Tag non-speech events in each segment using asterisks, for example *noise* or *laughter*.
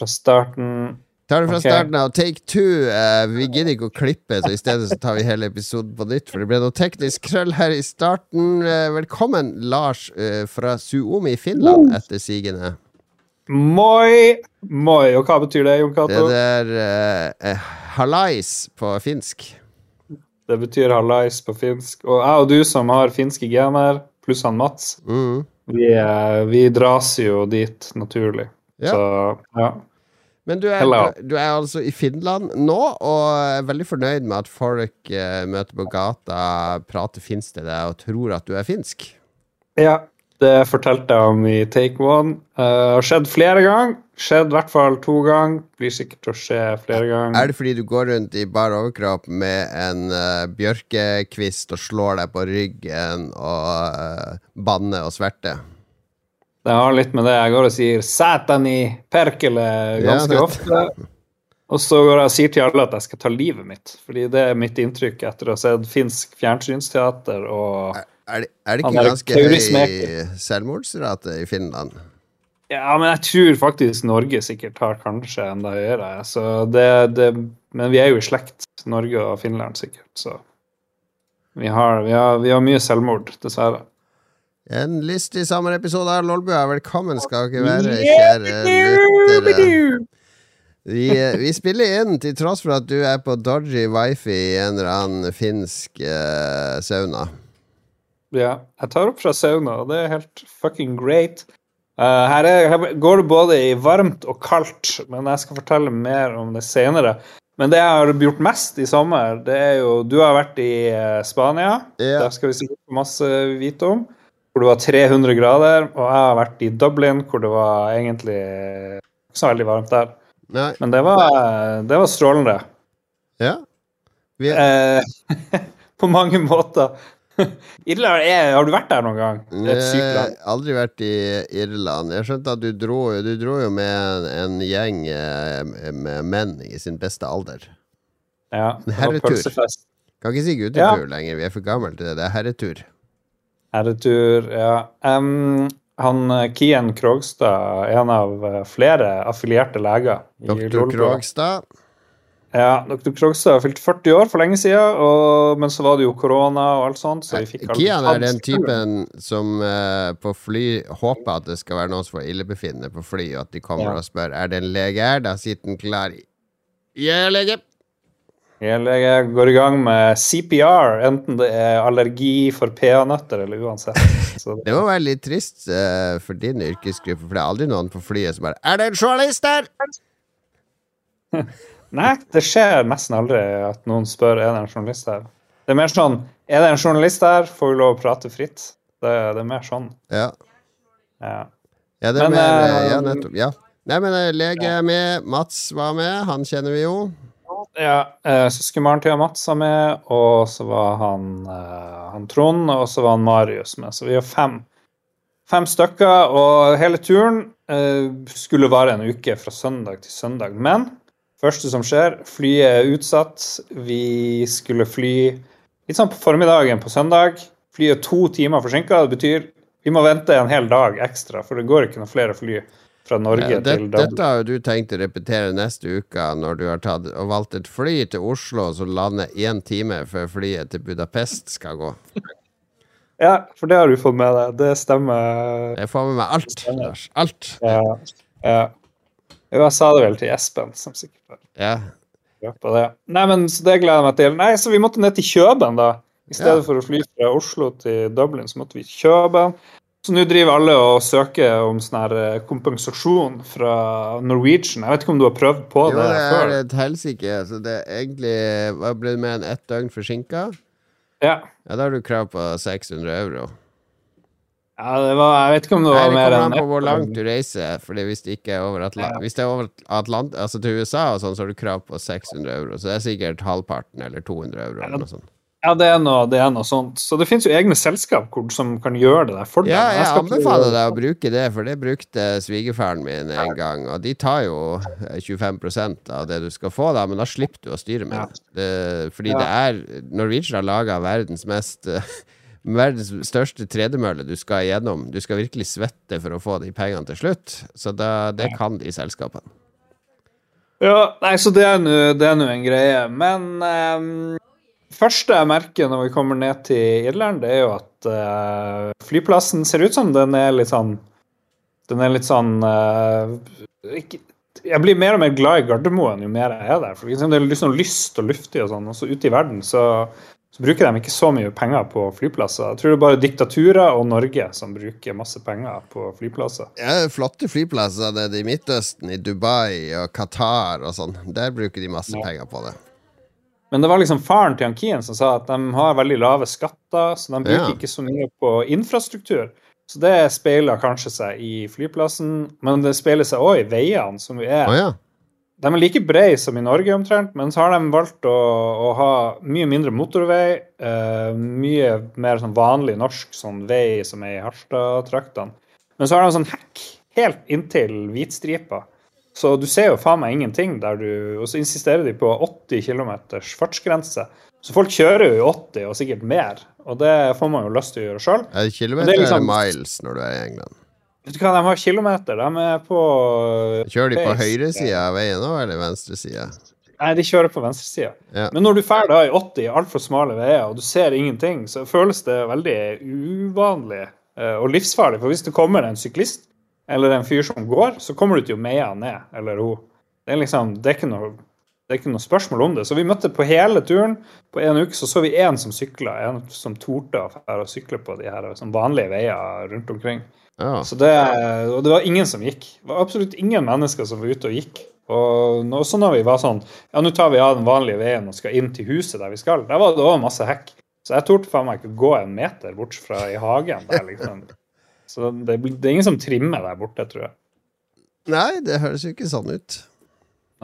Fra starten Tar det fra okay. starten av. Take two. Uh, vi gidder ikke å klippe, så i stedet så tar vi hele episoden på nytt. For det ble noe teknisk krøll her i starten. Uh, velkommen, Lars uh, fra Suomi i Finland, etter sigende. Moi, moi. Og hva betyr det, Jon Det Cato? der eh, eh, Hallais på finsk. Det betyr hallais på finsk. Og jeg og du som har finske gener, pluss han Mats, Mm. vi, vi dras jo dit naturlig. Ja. Så ja. Men du er, du er altså i Finland nå, og er veldig fornøyd med at folk eh, møter på gata, prater finsk til deg og tror at du er finsk. ja. Det fortalte jeg om i Take One. Uh, har skjedd flere ganger. Skjedd i hvert fall to ganger. Blir sikkert til å skje flere ganger. Er det fordi du går rundt i bar overkropp med en uh, bjørkekvist og slår deg på ryggen og uh, banner og sverter? Det har litt med det. Jeg går og sier 'Satan i perkele' ganske ja, ofte. Og så går jeg og sier til alle at jeg skal ta livet mitt. Fordi det er mitt inntrykk etter å ha sett finsk fjernsynsteater og Er det, er det ikke ganske høy selvmordsrate i Finland? Ja, men jeg tror faktisk Norge sikkert har kanskje enda høyere. Så det, det, men vi er jo i slekt, Norge og Finland sikkert, så vi har, vi har, vi har mye selvmord, dessverre. En lystig sommerepisode av Lolbua. Velkommen skal dere være, kjære lyttere. Vi, eh, vi spiller inn til tross for at du er på dodgy wifi i en eller annen finsk uh, sauna. Ja, jeg tar opp fra sauna, og det er helt fucking great. Uh, her, er, her går det både i varmt og kaldt, men jeg skal fortelle mer om det senere. Men det jeg har gjort mest i sommer, det er jo Du har vært i Spania. Ja. Der skal vi sikkert få masse vite om. Hvor det var 300 grader. Og jeg har vært i Dublin, hvor det var egentlig ikke så veldig varmt der. Nei, Men det var, det var strålende. ja. Vi, Eh, *laughs* på mange måter. *laughs* Irland er Har du vært der noen gang? Det er et sykt land. aldri vært i Irland. Jeg skjønte at du dro, du dro jo med en, en gjeng eh, med menn i sin beste alder. Ja, det var herretur. pølsefest. Kan ikke si guttetur lenger, vi er for gamle til det. Det er herretur. Herretur, ja. Um, han Kien Kian Krogstad, en av eh, flere affilierte leger Doktor Krogstad. Ja, Dr. Krogstad fylte 40 år for lenge siden, og, men så var det jo korona og alt sånt, så Kian er den typen som uh, på fly håper at det skal være noen som får illebefinnende på fly, og at de kommer Ja. og spør Er det en lege her. Da sitter den klar. Ja, lege. Jeg går i gang med CPR, enten det er allergi for peanøtter eller uansett. *laughs* Så Det må være litt trist uh, for din yrkesgruppe, for det er aldri noen på flyet som bare Er det en journalist der? *laughs* Nei, det skjer nesten aldri at noen spør er det en journalist her. Det er mer sånn Er det en journalist her, får vi lov å prate fritt. Det, det er mer sånn. Ja. Ja. Ja, det er Men, mer, eh, ja, nettopp. Ja. Nei, men eh, lege er med. Mats var med. Han kjenner vi jo. Ja eh, Søskenbarn til Mats var med, og så var han, eh, han Trond, og så var han Marius med. Så vi har fem. Fem stykker, og hele turen eh, skulle vare en uke fra søndag til søndag. Men første som skjer, flyet er utsatt. Vi skulle fly litt sånn på formiddagen på søndag. Flyet er to timer forsinka. Det betyr vi må vente en hel dag ekstra, for det går ikke noen flere fly fra Norge Ja, det, til Dublin. dette har du tenkt å repetere neste uke, når du har tatt valgt et fly til Oslo som lander én time før flyet til Budapest skal gå. Ja, for det har du fått med deg. Det stemmer. Jeg får med meg alt, Lars. Alt. Ja. ja. Jeg sa det vel til Espen, som sikkert var Ja. på det. Nei, men så det gleder jeg meg til. Nei, så vi måtte ned til Kjøben, da. I stedet Ja. for å fly fra Oslo til Dublin, så måtte vi til Kjøben. Så nå driver alle og søker om sånn her eh, kompensasjon fra Norwegian. Jeg vet ikke om du har prøvd på Jo, det, det før? er et helsike. Så det er egentlig Hva ble det mer enn ett døgn forsinka? Ja. Ja, da har du krav på 600 euro. ja, det var Jeg vet ikke om det Nei, var det mer kommer enn an på hvor langt du reiser. Fordi hvis det ikke er over Atlant Ja. Hvis det er over Atlant altså til USA og sånn, så har du krav på 600 euro. Så det er sikkert halvparten eller 200 euro eller noe sånt. Ja, det er noe, det er noe sånt. Så det finnes jo egne selskap som kan gjøre det der for deg. Ja, jeg, jeg anbefaler deg å bruke det, for det brukte svigerfaren min en gang. Og de tar jo eh, 25% av det du skal få, da, men da slipper du å styre med det. det. Fordi Ja. det er Norwegian har laga verdens mest eh, *laughs* Verdens største tredemølle du skal igjennom. Du skal virkelig svette for å få de pengene til slutt. Så da, det kan de selskapene. Ja, nei, så det er nå en greie. Men um, første jeg merker når vi kommer ned til Irland, det er jo at uh, flyplassen ser ut som den er litt sånn Den er litt sånn uh, ikke, Jeg blir mer og mer glad i Gardermoen jo mer jeg er der. For liksom, det er sånn lyst og luftig og sånn. Og så ute i verden så, så, bruker de ikke så mye penger på flyplasser. Jeg tror det er bare diktaturer og Norge som bruker masse penger på flyplasser. Ja, flotte flyplasser Det er det i Midtøsten, i Dubai og Qatar og sånn. Der bruker de masse ja. penger på det. Men det var liksom faren til Kien som sa at de har veldig lave skatter, så de bruker ja. ikke så mye på infrastruktur. Så det speiler kanskje seg i flyplassen, men det speiler seg òg i veiene, som vi er. Oh, ja. De er like brede som i Norge omtrent, men så har de valgt å, å ha mye mindre motorvei. Uh, mye mer sånn vanlig norsk sånn vei som er i Harstad-traktene. Men så har de sånn hekk helt inntil hvitstripa. Så du ser jo faen meg ingenting der du Og så insisterer de på 80 km fartsgrense. Så folk kjører jo i 80 og sikkert mer, og det får man jo lyst til å gjøre sjøl. Er det kilometer det liksom, eller miles når du er i England? Vet du hva, de har kilometer. De er på Kjører de på høyresida av veien nå, eller venstresida? Nei, de kjører på venstresida. Ja. Men når du drar da i 80 altfor smale veier, og du ser ingenting, så føles det veldig uvanlig eh, og livsfarlig. For hvis det kommer en syklist eller en fyr som går, så kommer du til å meie han ned, eller hun. Det er liksom, det er, ikke noe, det er ikke noe spørsmål om det. Så vi møtte på hele turen. På en uke så så vi én som sykla, en som torde å sykle på de her sånn vanlige veier rundt omkring. Ja. Så det, og det var ingen som gikk. Det var absolutt ingen mennesker som var ute og gikk. Og også når vi var sånn Ja, nå tar vi av den vanlige veien og skal inn til huset der vi skal. Der var det òg masse hekk. Så jeg torde faen meg ikke gå en meter bort fra i hagen der, liksom. Så det, det, er ingen som trimmer der borte, tror jeg. Nei, det høres jo ikke sånn ut.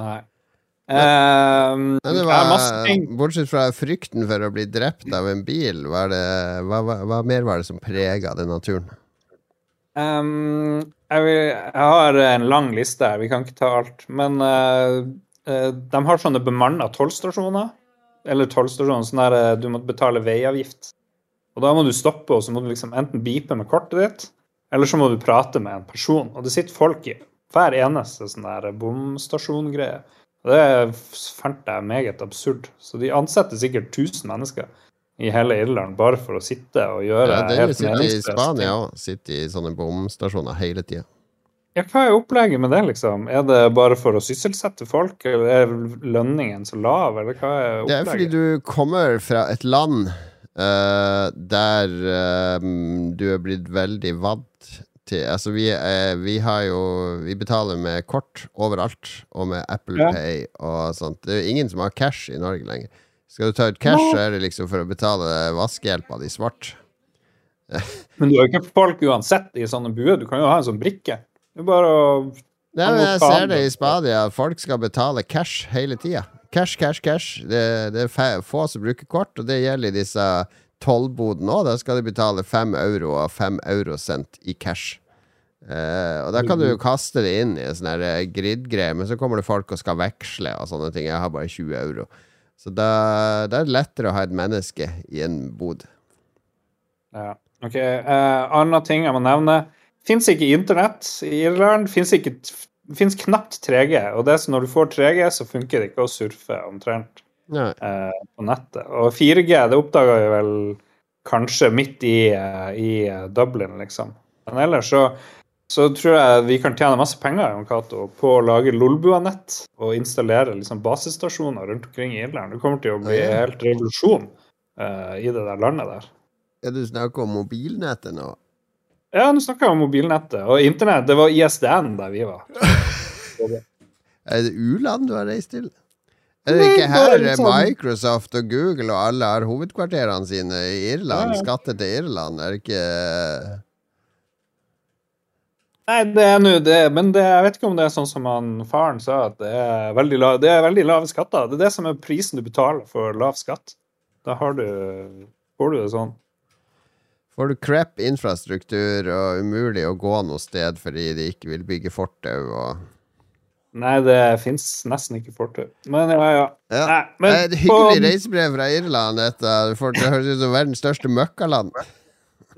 Nei. Um, Nei var, bortsett fra frykten for å bli drept av en bil, hva, det, hva, hva, hva mer var det som prega den naturen? Um, jeg, vil, jeg, har en lang liste her, vi kan ikke ta alt. Men uh, uh, de har sånne bemanna tollstasjoner. Eller tollstasjoner sånn der uh, du må betale veiavgift. Og da må du stoppe, og så må du liksom enten beepe med kortet ditt, eller så må du prate med en person. Og det sitter folk i hver eneste sånn der bomstasjongreie. Og det fant jeg meget absurd. Så de ansetter sikkert 1000 mennesker i hele Irland bare for å sitte og gjøre ja, det er helt meningsløst. I Spania òg. Sitter i sånne bomstasjoner hele tida. Ja, hva er opplegget med det, liksom? Er det bare for å sysselsette folk, eller er lønningen så lav, eller hva er opplegget? Det er fordi du kommer fra et land Uh, der uh, du er blitt veldig vant til Altså, vi, uh, vi, har jo Vi betaler med kort overalt, og med Apple ja. Pay og sånt. Det er jo ingen som har cash i Norge lenger. Skal du ta ut cash, så er det liksom for å betale vaskehjelpa di svart. *laughs* Men du har jo ikke folk uansett i sånne buer. Du kan jo ha en sånn brikke. Det er bare å Nei, men Jeg ser det i Spadia. Folk skal betale cash hele tida. Cash, cash, cash. Det, det, er få som bruker kort, og det gjelder i disse tollbodene òg. Da skal de betale fem euro og fem eurosent i cash. Uh, og da kan du jo kaste det inn i en sånn eh, grid-greie, men så kommer det folk og skal veksle og sånne ting. Jeg har bare 20 euro. Så da, da er det lettere å ha et menneske i en bod. Ja. Ok. Uh, Annen ting jeg må nevne. Fins ikke internett i Irland. Fins ikke det finnes knapt 3G, og det er så når du får 3G, så funker det ikke å surfe omtrent eh, på nettet. Og 4G det oppdaga vi vel kanskje midt i, eh, i, eh, Dublin, liksom. Men ellers så, så tror jeg vi kan tjene masse penger Kato, på å lage Lolbua-nett og installere liksom, basestasjoner rundt omkring i Irland. Det kommer til å bli helt revolusjon eh, i det der landet der. Ja, du snakker om mobilnettet nå? Ja, nå snakker jeg om mobilnettet. Og internett, det var ISDN der vi var. *laughs* er det u-land du har reist til? Er det ikke her Microsoft og Google og alle har hovedkvarterene sine i Irland? Ja. Skatter til Irland, er det ikke Nei, det er nå det, men det, jeg vet ikke om det er sånn som han, faren sa, at det er, veldig lav, det er veldig lave skatter. Det er det som er prisen du betaler for lav skatt. Da har du, får du det sånn. Får du crap infrastruktur og umulig å gå noe sted fordi de ikke vil bygge fortau og Nei, det fins nesten ikke fortau. Men ja, ja. ja. Nei, men, det er et hyggelig på... reisebrev fra Irland, dette. Det høres ut som verdens største møkkaland.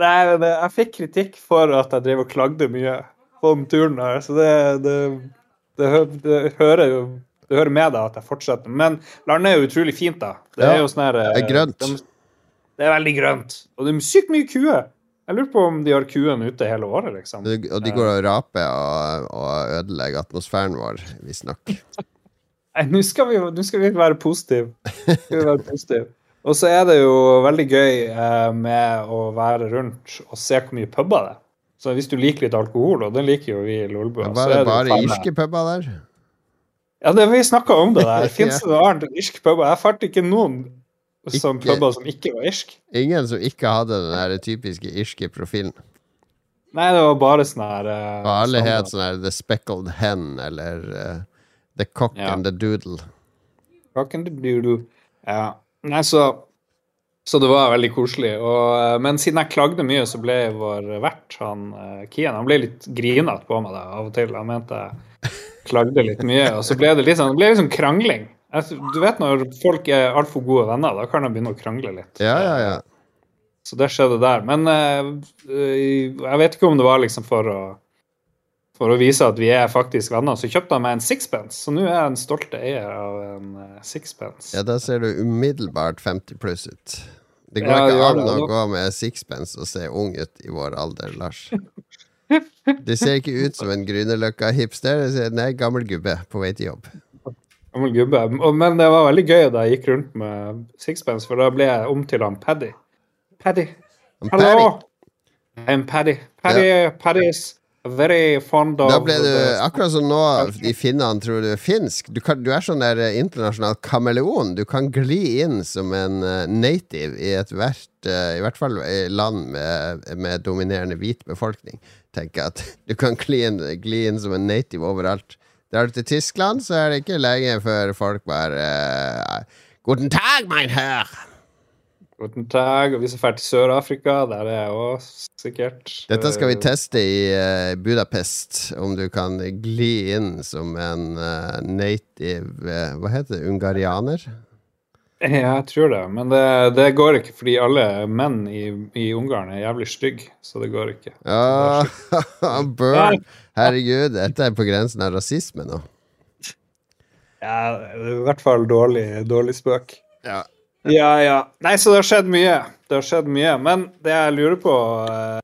Nei, det, jeg fikk kritikk for at jeg drev og klagde mye på den turen her, så det, det, det, det hører jo det hører med deg at jeg fortsetter. Men landet er jo utrolig fint, da. Det er jo sånn her eh, det er grønt. de- Det er veldig grønt. Og det er sykt mye kuer. Jeg lurer på om de har kuen ute hele året, liksom. Og de går og raper og, og ødelegger atmosfæren vår, visstnok. *laughs* Nei, nå skal vi jo nå skal vi være positive. Skal vi være positive. Og så er det jo veldig gøy eh, med å være rundt og se hvor mye puber det er. Så hvis du liker litt alkohol, og det liker jo vi i Lolbua er det bare irske puber der. Ja, det, vi snakka om det der. *laughs* Fins det noe annet enn irsk pub? Jeg fant ikke noen som Ikke- puber som ikke var irsk. Ingen som ikke hadde den der typiske irske profilen. Nei, det var bare sånn her uh, Og alle het sånn her The Speckled Hen eller uh, The Cock Ja. and the Doodle. Cock and the doodle. Ja. Nei, så, så det var veldig koselig. Og, eh, men siden jeg klagde mye, så ble vår vert, han eh, Kian, han ble litt grinete på meg da, av og til. Han mente jeg klagde litt mye. Og så ble det litt sånn, det ble litt sånn krangling. Jeg- Du vet når folk er altfor gode venner, da kan de begynne å krangle litt. Ja, ja, ja. Så det skjedde der. Men eh, jeg vet ikke om det var liksom for å for å vise at vi er faktisk venner, så kjøpte han meg en sixpence. Så nå er jeg en stolt eier av en eh, sixpence. ja, da ser du umiddelbart 50 pluss ut. Det går Ja, ikke det an å gå med sixpence og se ung ut i vår alder, Lars. Du ser ikke ut som en Grünerløkka-hipster. Nei, gammel gubbe på vei til jobb. Gammel gubbe. Men det var veldig gøy da jeg gikk rundt med sixpence, for da ble jeg om til han Paddy. Paddy. Hallo! I'm Paddy. Paddy, Paddy is very fond of Da ble du akkurat som nå i finnene tror du er finsk. Du, kan, du er sånn der eh, internasjonal kameleon. Du kan gli inn som en eh, native i et hvert, eh, i hvert fall i land med, med dominerende hvit befolkning. Tenker at Du kan gli inn, gli inn som en native overalt. Drar du til Tyskland, så er det ikke lenge før folk bare eh, Guten Tag, mein Herr! Guten Tag. Og hvis jeg drar til Sør-Afrika, der er jeg òg sikkert Dette skal vi eh, teste i eh, Budapest, om du kan gli inn som en native Hva heter det? Ungarianer? *laughs* Ja, jeg tror det. Men det, det går ikke, fordi alle menn i, i Ungarn er jævlig stygge. Så det går ikke. Ja, *laughs* Burn! Herregud, dette er på grensen av rasisme nå. Ja, det er I hvert fall dårlig, dårlig spøk. Ja. Ja, ja. Nei, så det har skjedd mye. Det har skjedd mye. Men det jeg lurer på eh,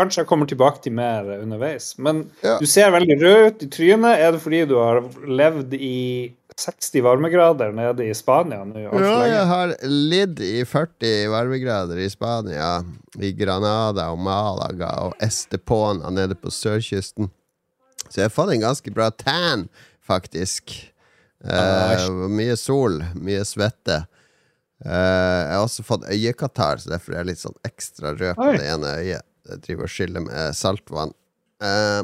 Kanskje jeg kommer tilbake til mer underveis. Men Ja. du ser veldig rød ut i trynet. Er det fordi du har levd i 60 varmegrader nede i Spania nå jeg har lidd i 40 varmegrader i Spania, i Granada og Malaga og Estepona nede på sørkysten. Så jeg har fått en ganske bra tan, faktisk. Eh, mye sol, mye svette. Eh, jeg har også fått øyekatarr, så derfor er jeg litt sånn ekstra rød på Oi. det ene øyet. Jeg driver og skyller med saltvann. Eh,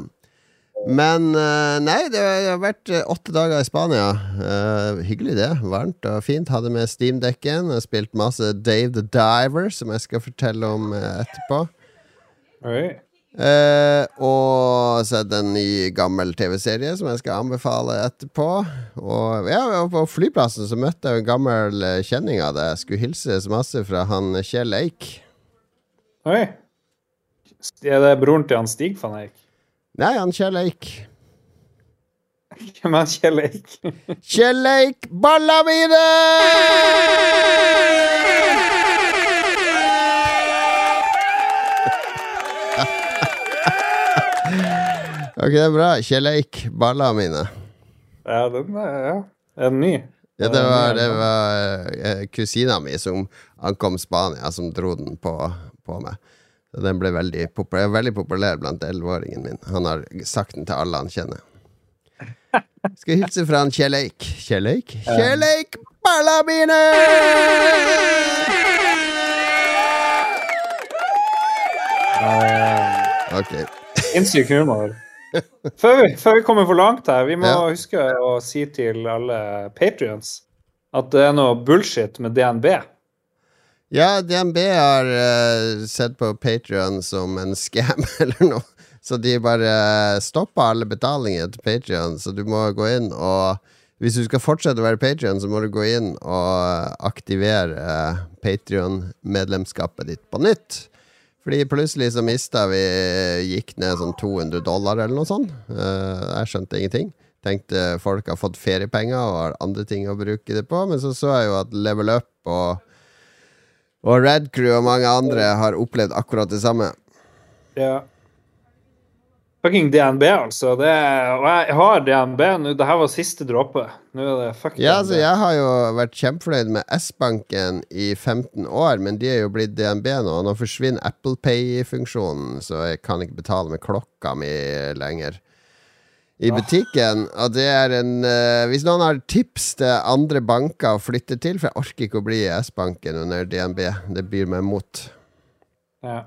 men eh, nei, det har vært eh, åtte dager i Spania. Uh, hyggelig, det. Varmt og fint. Hadde med Steam-dekken. Spilt masse Dave the Diver, som jeg skal fortelle om etterpå. Oi. Uh, og sett en ny gammel TV-serie som jeg skal anbefale etterpå. Og ja, på flyplassen så møtte jeg en gammel kjenning av det. Skulle hilse så masse fra han Kjell Eik. Oi. Er det broren til han Stig van Eijk? Nei, han Kjell Eik. Hvem er Kjell Eik? Kjell Eik, balla mine! Ok, det er bra. Kjell Eik, balla mine. Ja, den er, ja. er den ny? Ja, det var, det var eh, kusina mi som ankom Spania, som dro den på, på meg. Den ble veldig populær, veldig populær blant elleveåringen min. Han har sagt den til alle han kjenner. Skal hilse fra han Kjell Eik. Kjell Eik? Kjell Eik, balla mine! Ok. Sinnssyk humor. *laughs* Før vi, før vi kommer for langt her, vi må Ja. huske å si til alle patrions at det er noe bullshit med DNB. Ja, DNB har uh, sett på Patrion som en scam *laughs* eller noe. Så de bare stoppa alle betalinger til Patrion. Så du må gå inn og Hvis du skal fortsette å være Patrion, så må du gå inn og aktivere uh, Patrion-medlemskapet ditt på nytt. Fordi plutselig så mista vi Gikk ned sånn 200 dollar eller noe sånt. Uh, jeg skjønte ingenting. Tenkte folk har fått feriepenger og har andre ting å bruke det på. Men så så jeg jo at Level Up og, og Red Crew og mange andre har opplevd akkurat det samme. Ja. Fucking DNB, altså. Det, og jeg har DNB nå. Dette var siste dråpe. Nå er det fuck Ja, altså Jeg har jo vært kjempefornøyd med S-banken i 15 år, men de er jo blitt DNB nå. Nå forsvinner Apple Pay-funksjonen, så jeg kan ikke betale med klokka mi lenger i butikken. Og det er en uh, Hvis noen har tips til andre banker å flytte til, for jeg orker ikke å bli i S-banken under DNB, det byr meg mot. Ja.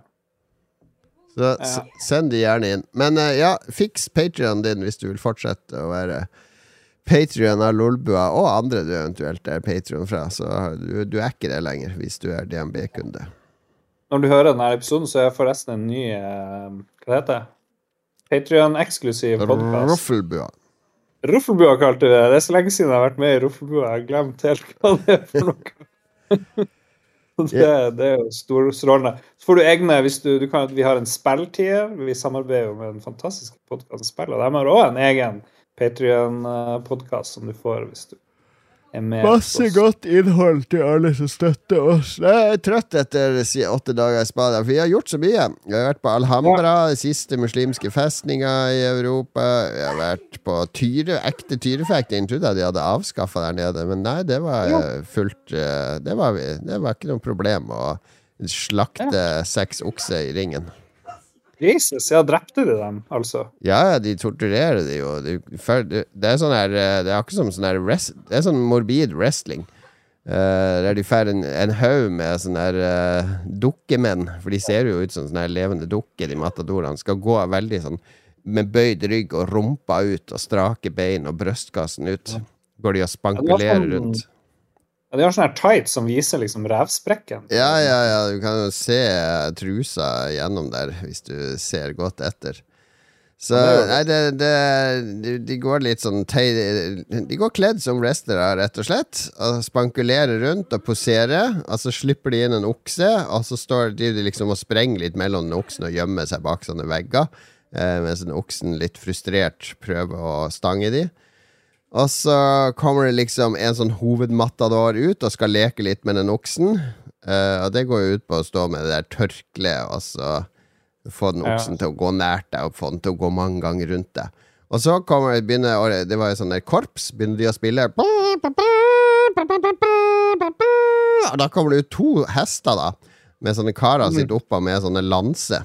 Så s- send de gjerne inn. Men uh, ja, fiks Patrion din hvis du vil fortsette å være Patrion av Lolbua, og andre du eventuelt er Patrion fra. Så du, du er ikke det lenger hvis du er DNB-kunde. Når du hører denne episoden, så er forresten en ny eh, Hva heter det? Patrion-eksklusiv podkast. Ruffelbua. Ruffelbua kalte vi det. Det er så lenge siden jeg har vært med i Ruffelbua. Jeg har glemt helt hva det er for noe. Så *laughs* det, det er jo storstrålende. Så får du egne hvis du, du kan, Vi har en spilltier. Vi samarbeider jo med den fantastiske podkasten Spill, og de har òg en egen Patrion-podkast som du får hvis du med. hos oss. godt innhold til alle som støtter oss. Jeg er trøtt etter åtte dager i Spania, for vi har gjort så mye. Vi har vært på Alhambra, ja. siste muslimske festninga i Europa. Vi har vært på Tyre, ekte tyrefekting. Trodde jeg de hadde avskaffa der nede, men nei, det var Ja. eh, fullt eh, det var, det var ikke noe problem å slakte seks okser i ringen. Jesus, ja, drepte de dem, altså? Ja, ja, de torturerer de jo. Det er sånn her eh, Det er akkurat som sånn her rest, Det er sånn morbid wrestling. Uh, der de får en, en haug med sånne her uh, dukkemenn, for de ser jo ut som sånne her levende dukker, de matadorene. Skal gå veldig sånn med bøyd rygg og rumpa ut og strake bein og brystkassen ut. Går de og spankulerer sånn- rundt. Ja, de har sånne her tights som viser liksom revsprekken. Ja, ja, ja, du kan jo se trusa gjennom der, hvis du ser godt etter. Så nei, det, det, de, de går litt sånn De går kledd som wrestlere, rett og slett. Og spankulerer rundt og poserer. Og så slipper de inn en okse, og så står de liksom og sprenger litt mellom den oksen og gjemmer seg bak sånne vegger. Eh, mens den oksen litt frustrert prøver å stange de. Og så kommer det liksom en sånn hovedmatador ut og skal leke litt med den oksen. Uh, og det går jo ut på å stå med det der tørkleet og så få den Ja. oksen til å gå nært deg og få den til å gå mange ganger rundt deg. Og så kommer det begynner, og Det var jo sånn der korps. Begynner de å spille Og da kommer det ut to hester, da. Med sånne karer sitt oppå med sånne lanse.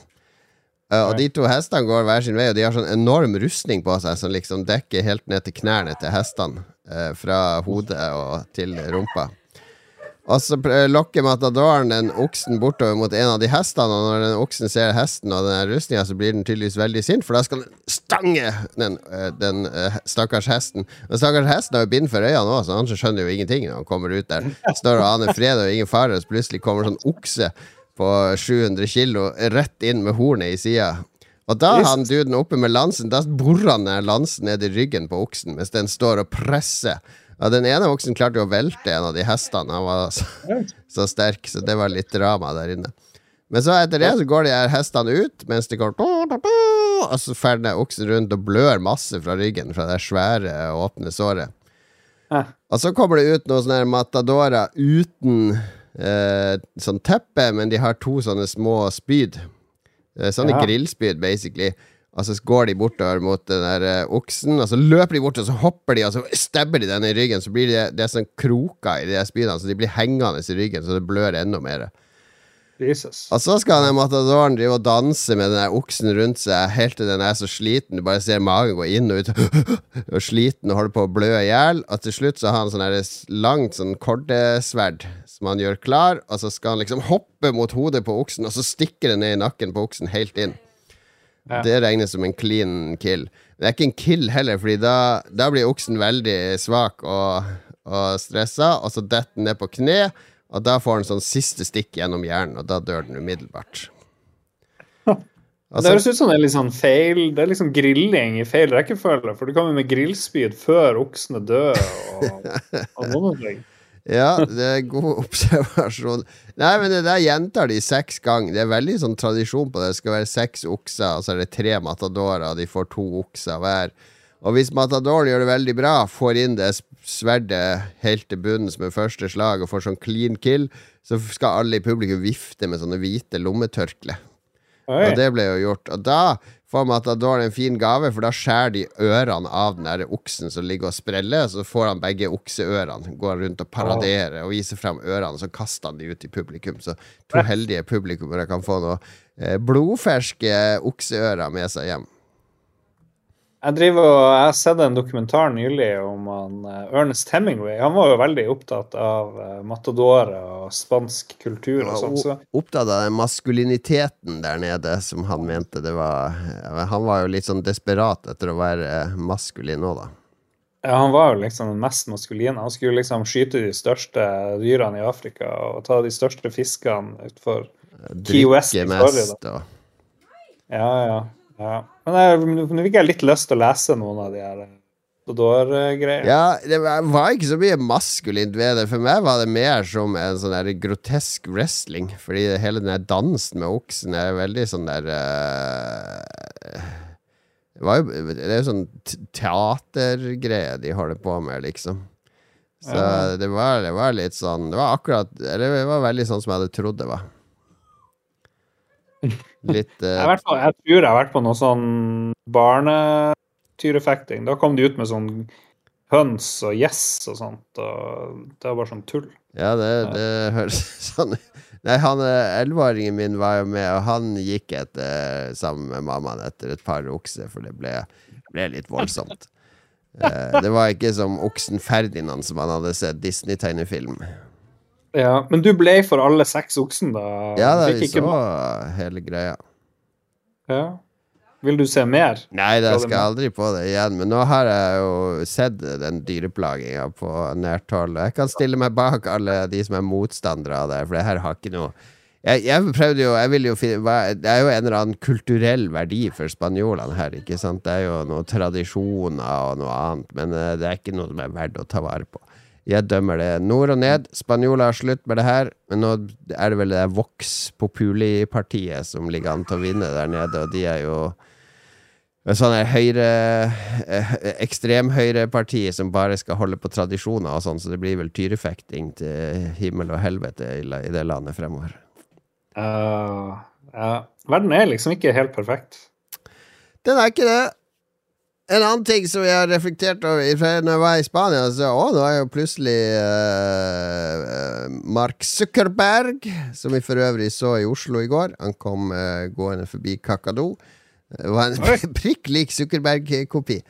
Eh, og de to hestene går hver sin vei, og de har sånn enorm rustning på seg som liksom dekker helt ned til knærne til hestene. Uh, fra hodet og til rumpa. Og så lokker matadoren den oksen bortover mot en av de hestene, og når den oksen ser hesten og den rustninga, så blir den tydeligvis veldig sint, for da skal den stange den, eh, den eh, stakkars hesten. Og stakkars hesten har jo bind for øynene òg, så han skjønner jo ingenting når han kommer ut der. Står og aner fred og ingen fare, og så plutselig kommer sånn okse på 700 kilo rett inn med hornet i sida. Og da har han duden oppe med lansen, da borer han lansen ned i ryggen på oksen mens den står og presser. Ja, den ene oksen klarte jo å velte en av de hestene. Han var så, så sterk, så det var litt drama der inne. Men så etter det så går de her hestene ut, mens de går Og så ferder oksen rundt og blør masse fra ryggen fra det svære, åpne såret. Og så kommer det ut noen sånne matadorer uten eh, sånn teppe, men de har to sånne små spyd. Eh, Sånne Ja. grillspyd, basically. Og så går de bortover mot den der eh, oksen, og så løper de bort, og så hopper de, og så stabber de den i ryggen. Så blir det, det er sånn kroker i de spydene, så de blir hengende i ryggen, så det blør enda mer. Jesus. Og så skal den matadoren drive og danse med den oksen rundt seg helt til den er så sliten. Du bare ser magen gå inn og ut *laughs* og sliten og holder på å blø i hjel. Og til slutt så har han sånn langt sånn kordesverd som han gjør klar, og så skal han liksom hoppe mot hodet på oksen, og så stikker det ned i nakken på oksen helt inn. Ja. Det regnes som en clean kill. Det er ikke en kill heller, Fordi da, da blir oksen veldig svak og, og stressa, og så detter den ned på kne, og da får den sånn siste stikk gjennom hjernen, og da dør den umiddelbart. *laughs* det Altså, høres ut som det er litt sånn feil Det er liksom grilling i feil rekkefølge. For du kommer med grillspyd før oksene dør og, *laughs* og noen ting. ja, det er god *laughs* observasjon. Nei, men det der gjentar de seks ganger. Det er veldig sånn tradisjon på det. Det skal være seks okser, og så er det tre matadorer, og de får to okser hver. Og hvis Matadoren gjør det veldig bra, får inn det sverdet helt til bunns med første slag og får sånn clean kill, så skal alle i publikum vifte med sånne hvite lommetørkle. Og det ble jo gjort. Og da får Matador en fin gave, for da skjærer de ørene av den der oksen som ligger og spreller, så får han begge okseørene. Går rundt og paraderer og viser frem ørene, så kaster han de ut i publikum. Så to heldige publikummere kan få noe eh, blodferske okseører med seg hjem. Jeg driver og jeg har sett en dokumentar nylig om han, eh, Ernest Hemingway. Han var jo veldig opptatt av uh, matadorer og spansk kultur og sånn. Så Opptatt av den maskuliniteten der nede, som han mente det var Han var jo litt sånn desperat etter å være eh, maskulin nå, da. ja, han var jo liksom den mest maskuline. Han skulle liksom skyte de største dyrene i Afrika og ta de største fiskene utfor Key West i Florida. og Ja, ja. Ja. Men jeg, nå fikk jeg litt lyst til å lese noen av de her Dodor-greiene. Ja, det var ikke så mye maskulint ved det. For meg var det mer som en sånn der grotesk wrestling. Fordi hele den der dansen med oksen er veldig sånn der uh, Det var jo Det er jo sånn teatergreie de holder på med, liksom. Så Ja. det, var, det var litt sånn Det var akkurat Eller det var veldig sånn som jeg hadde trodd det var. Litt *laughs* Jeg, eh, på, jeg tror jeg har vært på noe sånn barnetyrefekting. Da kom de ut med sånn høns og gjess og sånt, og det var bare sånn tull. Ja, det, det høres *laughs* sånn. Nei, han eh, elleveåringen min var jo med, og han gikk etter, sammen med mammaen etter et par okser, for det ble, ble litt voldsomt. *laughs* Eh, det var ikke som oksen Ferdinand som han hadde sett Disney-tegnefilm. Ja, Men du ble for alle seks oksen, da? Ja, da vi så hele greia. Ja. Vil du se mer? Nei, det skal jeg aldri på det igjen. Men nå har jeg jo sett den dyreplaginga på nært hold. Jeg kan stille meg bak alle de som er motstandere av det, for det her har ikke noe jeg, jeg prøvde jo jeg ville jo finne, Det er jo en eller annen kulturell verdi for spanjolene her, ikke sant? Det er jo noen tradisjoner og noe annet, men eh, det er ikke noe som er verdt å ta vare på. Jeg dømmer det nord og ned. Spanjoler har slutt med det her, men nå er det vel det Vox Populi-partiet som ligger an til å vinne der nede, og de er jo sånne høyre eh, Ekstremhøyreparti som bare skal holde på tradisjoner og sånn, så det blir vel tyrefekting til himmel og helvete i, i det landet fremover. Uh, ja. Verden er liksom ikke helt perfekt. Den er ikke det. En annen ting som jeg har reflektert over fra når jeg var i Spania, så å, nå er jo plutselig eh, Mark Zuckerberg, som vi for øvrig så i Oslo i går. Han kom uh, gående forbi Kakado. Det var en *laughs* prikk lik Zuckerberg-kopi.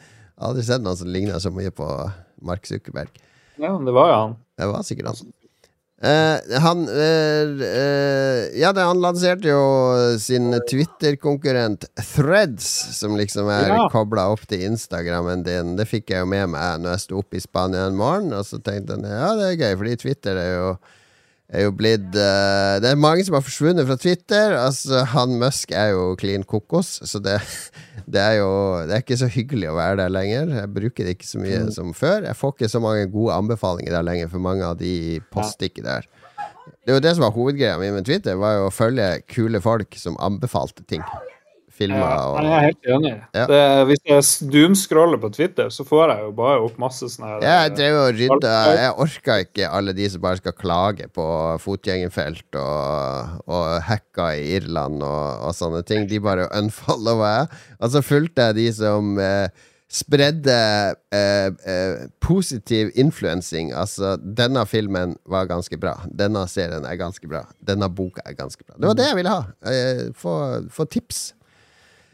Aldri sett noen som ligna så mye på Mark Zuckerberg. Ja, det var jo han. Det var sikkert han. Eh, han eh, uh, Ja, det, han lanserte jo sin Twitter-konkurrent Threads, som liksom er Ja. kobla opp til Instagrammen din. Det fikk jeg jo med meg når jeg sto opp i Spania en morgen, og så tenkte jeg ja, det er gøy, fordi Twitter er jo er jo blitt Det er mange som har forsvunnet fra Twitter. Altså, han Musk er jo klin kokos, så det, det er jo Det er ikke så hyggelig å være der lenger. Jeg bruker det ikke så mye som før. Jeg får ikke så mange gode anbefalinger der lenger, for mange av de poster ikke der. Det var det som var hovedgreia mi med Twitter, var jo å følge kule folk som anbefalte ting. Filmer Ja, jeg er helt enig. Ja. Det, hvis jeg doomscroller på Twitter, så får jeg jo bare opp masse sånne her Ja, jeg drev og rydda Jeg orka ikke alle de som bare skal klage på fotgjengerfelt og, og hacka i Irland og, og sånne ting. De bare unfollowa jeg. Og så fulgte jeg de som eh, spredde eh, eh, positiv influensing. Altså, denne filmen var ganske bra. Denne serien er ganske bra. Denne boka er ganske bra. Det var det jeg ville ha. Eh, få, få tips.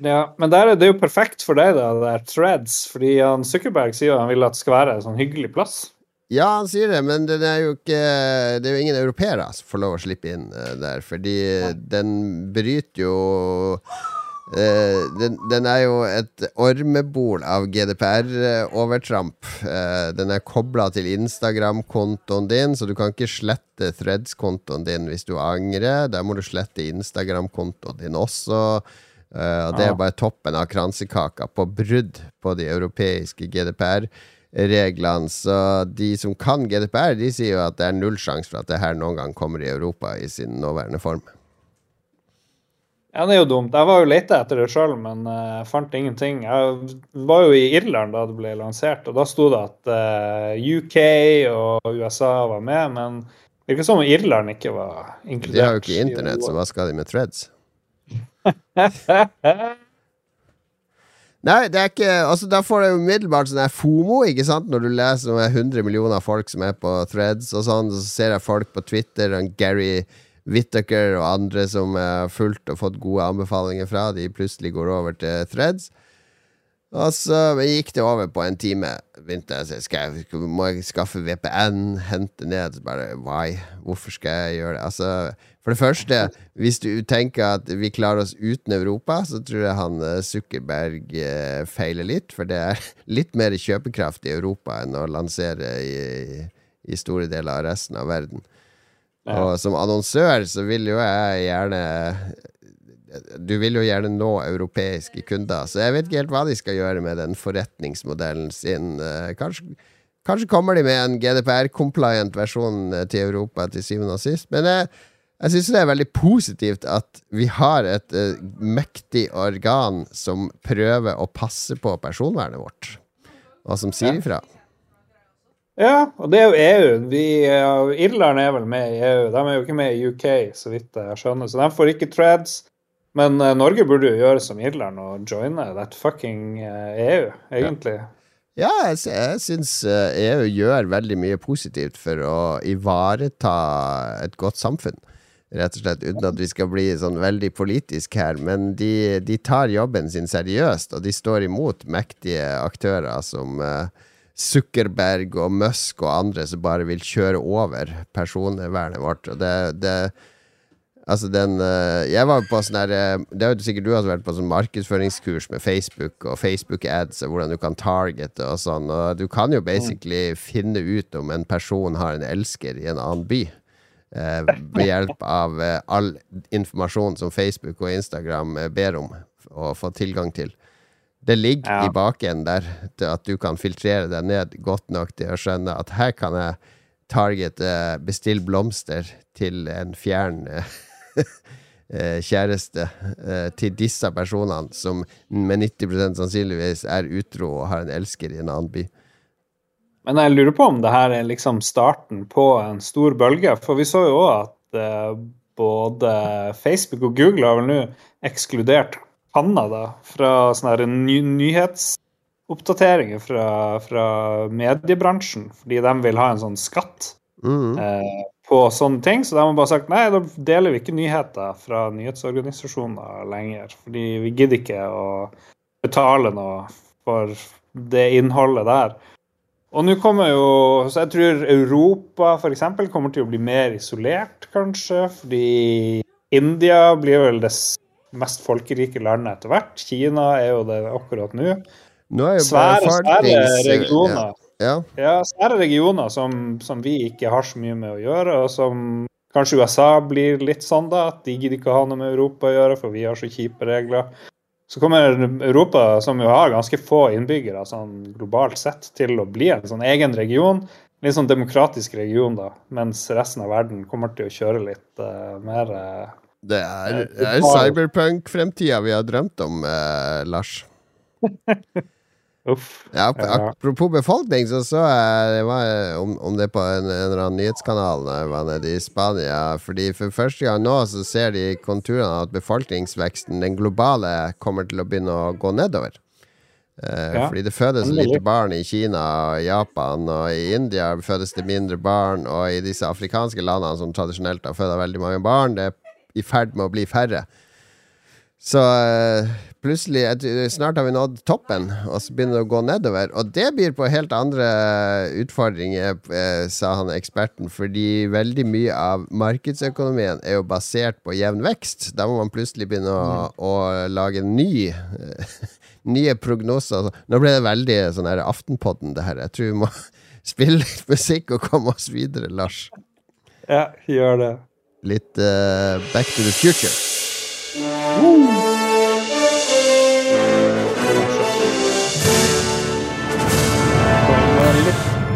Ja, men der er det jo perfekt for deg, da, det der threads, fordi han Zuckerberg sier han vil at det skal være en sånn hyggelig plass. Ja, han sier det, men det er jo ikke Det er jo ingen europeere som får lov å slippe inn eh, der, fordi den bryter jo eh, den, den er jo et ormebol av GDPR-overtramp. Eh, den er kobla til Instagram-kontoen din, så du kan ikke slette Threads-kontoen din hvis du angrer. Der må du slette Instagram-kontoen din også. Eh, og det er bare toppen av kransekaka på brudd på de europeiske GDPR-reglene. Så de som kan GDPR, de sier jo at det er null sjanse for at det her noen gang kommer i Europa i sin nåværende form. Ja, det er jo dumt. Jeg var jo leita etter det sjøl, men uh, fant ingenting. Jeg var jo i Irland da det ble lansert, og da sto det at uh, UK og USA var med, men det virker som om Irland ikke var inkludert. De har jo ikke internett, så hva skal de med threads? Nei, det er ikke Altså, da får du umiddelbart sånn her FOMO, ikke sant, når du leser om 100 millioner folk som er på threads og sånn, så ser jeg folk på Twitter, og Gary Whittaker og andre som har fulgt og fått gode anbefalinger fra, de plutselig går over til threads. Og så gikk det over på en time. Begynte jeg skal jeg, Må jeg skaffe VPN? Hente ned? Så bare why? Hvorfor skal jeg gjøre det? Altså, for det første, hvis du tenker at vi klarer oss uten Europa, så tror jeg han eh, Zuckerberg eh, feiler litt. For det er *laughs* litt mer kjøpekraft i Europa enn å lansere i, i store deler av resten av verden. Og som annonsør så vil jo jeg gjerne du vil jo gjerne nå europeiske kunder, så jeg vet ikke helt hva de skal gjøre med den forretningsmodellen sin. Eh, kanskje, kanskje kommer de med en GDPR-compliant versjon eh, til Europa til syvende og sist. Men jeg, jeg syns det er veldig positivt at vi har et uh, mektig organ som prøver å passe på personvernet vårt, og som sier ifra. Ja, og det er jo EU. Vi, Irland er vel med i EU. De er jo ikke med i UK, så vidt jeg skjønner. Så de får ikke treads. Men uh, Norge burde jo gjøre som Irland og joine that fucking uh, EU, egentlig. Ja, jeg, jeg syns uh, EU gjør veldig mye positivt for å ivareta et godt samfunn. Rett og slett, uten at vi skal bli sånn veldig politisk her. Men de, de tar jobben sin seriøst, og de står imot mektige aktører som Zuckerberg og Musk og andre som bare vil kjøre over personvernet vårt. Og det, det Altså den uh, Jeg var på sånn der uh, Det jo sikkert du har vært på sånn markedsføringskurs med Facebook og Facebook ads og hvordan du kan targete og sånn. Og du kan jo basically mm. finne ut om en person har en elsker i en annen by. Uh, ved hjelp av all informasjon som Facebook og Instagram ber om å få tilgang til. Det ligger ja. i bakenden der til at du kan filtrere deg ned godt nok til å skjønne at her kan jeg targete 'bestill blomster til en fjern Eh, *laughs* kjæreste eh, til disse personene, som med 90% sannsynligvis er utro og har en elsker i en annen by. Men jeg lurer på om det her er liksom starten på en stor bølge. For vi så jo òg at eh, både Facebook og Google har vel nå ekskludert Canada fra sånne ny nyhetsoppdateringer fra, fra, mediebransjen, fordi de vil ha en sånn skatt. Mm. Eh, på sånne ting. Så de har bare sagt nei, da deler vi ikke nyheter fra nyhetsorganisasjoner lenger. Fordi vi gidder ikke å betale noe for det innholdet der. Og nå kommer jo Så jeg tror Europa f.eks. kommer til å bli mer isolert, kanskje. Fordi India blir vel det mest folkerike landet etter hvert. Kina er jo det akkurat nå. Nå er jo svære, svære regioner. Ja. Ja, ja det regioner som, som, vi ikke har så mye med å gjøre, og som kanskje USA blir litt sånn, da, at de gidder ikke ha noe med Europa å gjøre, for vi har så kjipe regler. Så kommer Europa, som jo har ganske få innbyggere sånn globalt sett, til å bli en sånn egen region. Litt sånn demokratisk region, da, mens resten av verden kommer til å kjøre litt uh, mer uh, Det er, er cyberpunk-fremtida vi har drømt om, uh, Lars. *laughs* Uff. Ja, apropos befolkning, så så jeg det var, om, om, det på en, en, eller annen nyhetskanal da jeg var nede i Spania. Fordi For første gang nå så ser de konturene av at befolkningsveksten, den globale, kommer til å begynne å gå nedover. Eh, ja. Fordi det fødes lite barn i Kina, og Japan og i India fødes det mindre barn. Og i disse afrikanske landene som tradisjonelt har født veldig mange barn, det er i ferd med å bli færre. Så uh, plutselig Snart har vi nådd toppen, og så begynner det å gå nedover. Og det byr på helt andre utfordringer, uh, sa han eksperten, fordi veldig mye av markedsøkonomien er jo basert på jevn vekst. Da må man plutselig begynne å, mm. å lage ny uh, *laughs* nye prognoser. Nå ble det veldig sånn her Aftenpodden, det her. Jeg tror vi må *laughs* spille litt musikk og komme oss videre, Lars. Ja, gjør det. Litt Back to the Future.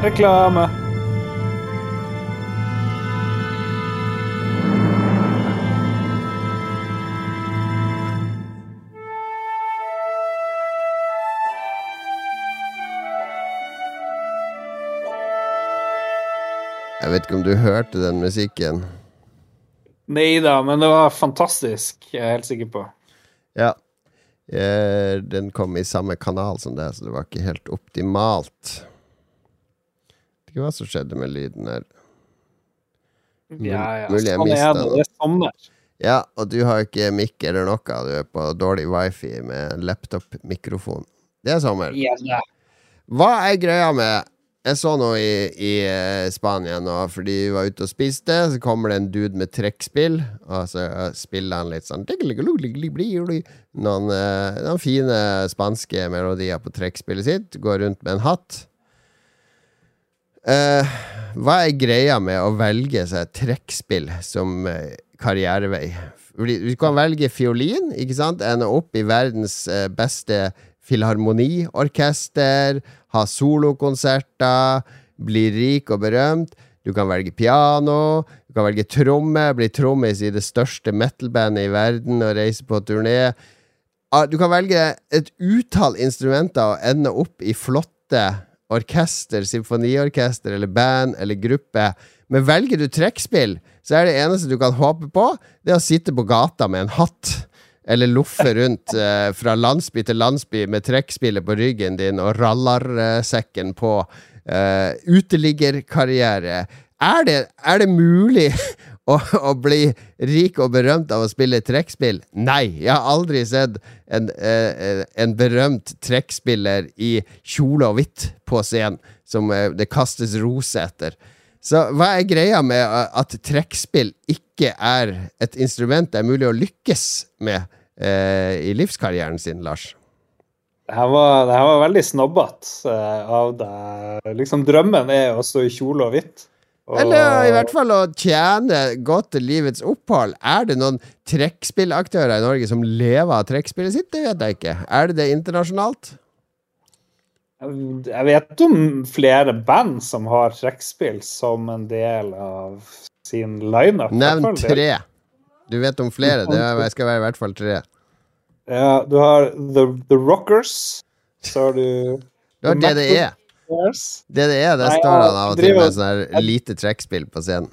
Reklame. Jeg vet ikke om du hørte den musikken? Nei da, men det var fantastisk. Jeg er helt sikker på. Ja. Eh, den kom i samme kanal som det, så det var ikke helt optimalt. Ikke hva som skjedde med lyden her. Ja, ja. Mulig jeg mista den. Det er sommer. Ja, og du har ikke mic eller noe. Du er på dårlig wifi med laptop-mikrofon. Det er sommer. Ja. Hva er greia med Jeg så noe i, i eh, Spania nå, fordi vi var ute og spiste. Så kommer det en dude med trekkspill, og så spiller han litt sånn Noen, eh, noen fine spanske melodier på trekkspillet sitt. Går rundt med en hatt. Eh, hva er greia med å velge seg trekkspill som eh, karrierevei? Du kan velge fiolin, ikke sant? Ende opp i verdens eh, beste filharmoniorkester, ha solokonserter, bli rik og berømt. Du kan velge piano, du kan velge tromme, bli trommis i det største metal-bandet i verden og reise på turné. Ah, Du kan velge et utall instrumenter og ende opp i flotte orkester, symfoniorkester eller band eller gruppe. Men velger du trekkspill, så er det eneste du kan håpe på, det er å sitte på gata med en hatt. Eller loffe rundt *laughs* eh, fra landsby til landsby med trekkspillet på ryggen din og rallarsekken på. Eh, uteliggerkarriere. Er det, er det mulig å, å bli rik og berømt av å spille trekkspill? Nei, jeg har aldri sett en, eh, en berømt trekkspiller i kjole og hvitt på scenen som eh, det kastes rose etter. Så hva er greia med uh, at trekkspill ikke er et instrument det er mulig å lykkes med eh, i livskarrieren sin, Lars? Det her var, det her var veldig snobbete eh, av deg. Liksom, drømmen er å stå i kjole og hvitt. Eller i hvert fall å tjene godt til livets opphold. Er det noen trekkspillaktører i Norge som lever av trekkspillet sitt? Det vet jeg ikke. Er det det internasjonalt? Jeg vet om flere band som har trekkspill som en del av sin lineup. Nevn tre. Du vet om flere. Det skal være i hvert fall tre. Ja, du har The, The Rockers. Så har du Du har DDE. Yes. er, der står han av og til med sånn lite trekkspill på scenen.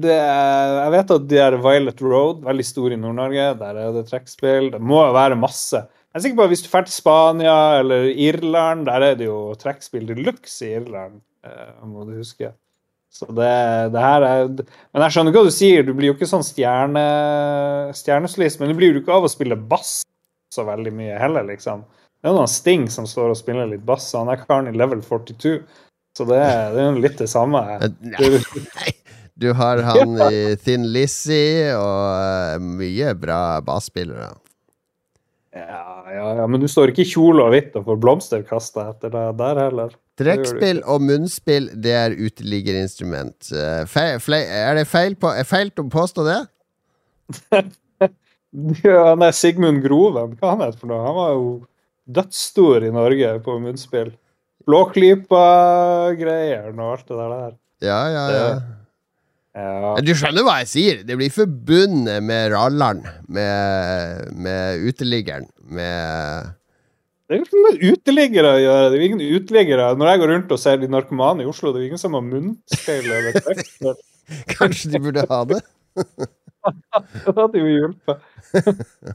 Det er, jeg vet at de er Violet Road, veldig stor i Nord-Norge. Der er det trekkspill. Det må være masse. Jeg er sikker på at Hvis du drar til Spania eller Irland, der er det jo trekkspill de luxe i Irland. eh, må du huske. Så det, det her er Men jeg skjønner hva du sier. Du blir jo ikke sånn stjerne, stjernesolist, men du blir jo ikke av å spille bass så veldig mye heller, liksom. Det er noen Sting som står og spiller litt bass, og han er karen i level 42. Så det, det er jo litt det samme. Nei, du har han i Thin Lizzie og eh, mye bra basspillere. Ja, ja, ja, men du står ikke i kjole og hvitt og får blomster kasta etter deg der heller. Trekkspill og munnspill, det er uteliggerinstrument. Eh, fe- Er det feil, på, er feil å påstå det? *laughs* Ja, han er Sigmund Groven, hva han heter for noe? Han var jo dødsstor i Norge på munnspill. Blåklypa-greier og alt det der. Ja, ja, ja. Ja. Du skjønner hva jeg sier? Det blir forbundet med ralleren, med, med uteliggeren, med Det er ikke noe uteliggere å gjøre. Det er ingen uteliggere. Når jeg går rundt og ser de narkomane i Oslo, det er ingen som har munnspeil eller. *laughs* Kanskje de burde ha det? *laughs* Det hadde jo hjulpet. *laughs*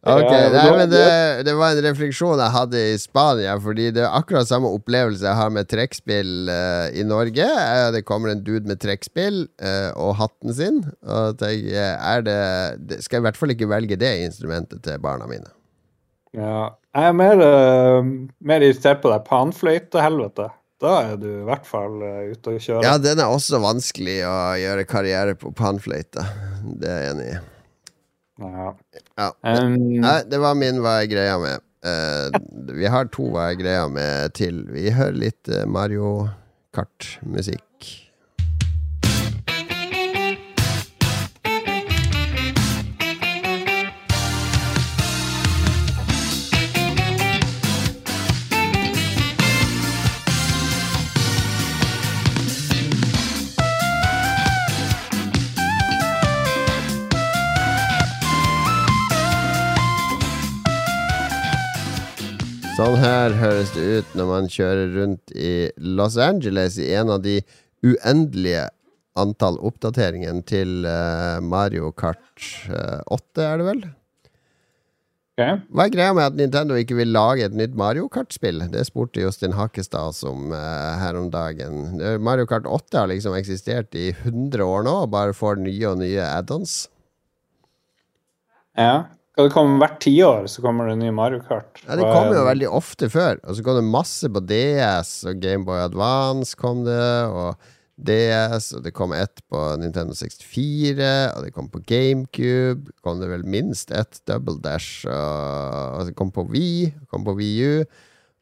Ok, nei, men det, det var en refleksjon jeg hadde i Spania, fordi det er akkurat samme opplevelse jeg har med trekkspill uh, i Norge. Uh, det kommer en dude med trekkspill uh, og hatten sin, og tenker er det, det Skal jeg i hvert fall ikke velge det instrumentet til barna mine. Ja. Jeg er mer, mer irritert på deg panfløytehelvete. Da er du i hvert fall ute og kjører. Ja, den er også vanskelig å gjøre karriere på panfløyte. Det er jeg enig i. Ja. Ja. Um, Nei, det var min hva er greia med. Uh, vi har to hva er greia med til. Vi hører litt eh, Mario Kart-musikk. Her høres det ut når man kjører rundt i Los Angeles i en av de uendelige antall oppdateringer til uh, Mario Kart uh, 8, er det vel? Okay. Hva er greia med at Nintendo ikke vil lage et nytt Mario Kart-spill? Det spurte Justin Hakestad om uh, her om dagen. Mario Kart 8 har liksom eksistert i 100 år nå, og bare får nye og nye add-ons. Ja. Skal det komme hvert tiår, så kommer det nye Mario Kart? Ja, Det kommer jo veldig ofte før. Og så kom det masse på DS, og Gameboy Advance kom det, og DS, og det kom ett på Nintendo 64, og det kom på GameCube. Kom det vel minst ett Double Dash, og det kom på Wii, kom på VU.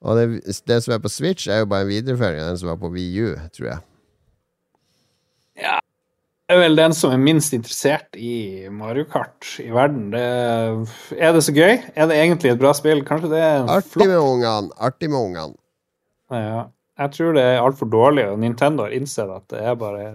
Og det, det som er på Switch, er jo bare en videreføring av den som var på VU, tror jeg. Ja, det er vel den som er minst interessert i Mario Kart i verden. Det, er det så gøy? Er det egentlig et bra spill? Kanskje det er Artig med ungene. Artig med ungene. Ja. Jeg tror det er altfor dårlig, og Nintendo har innsett at det er bare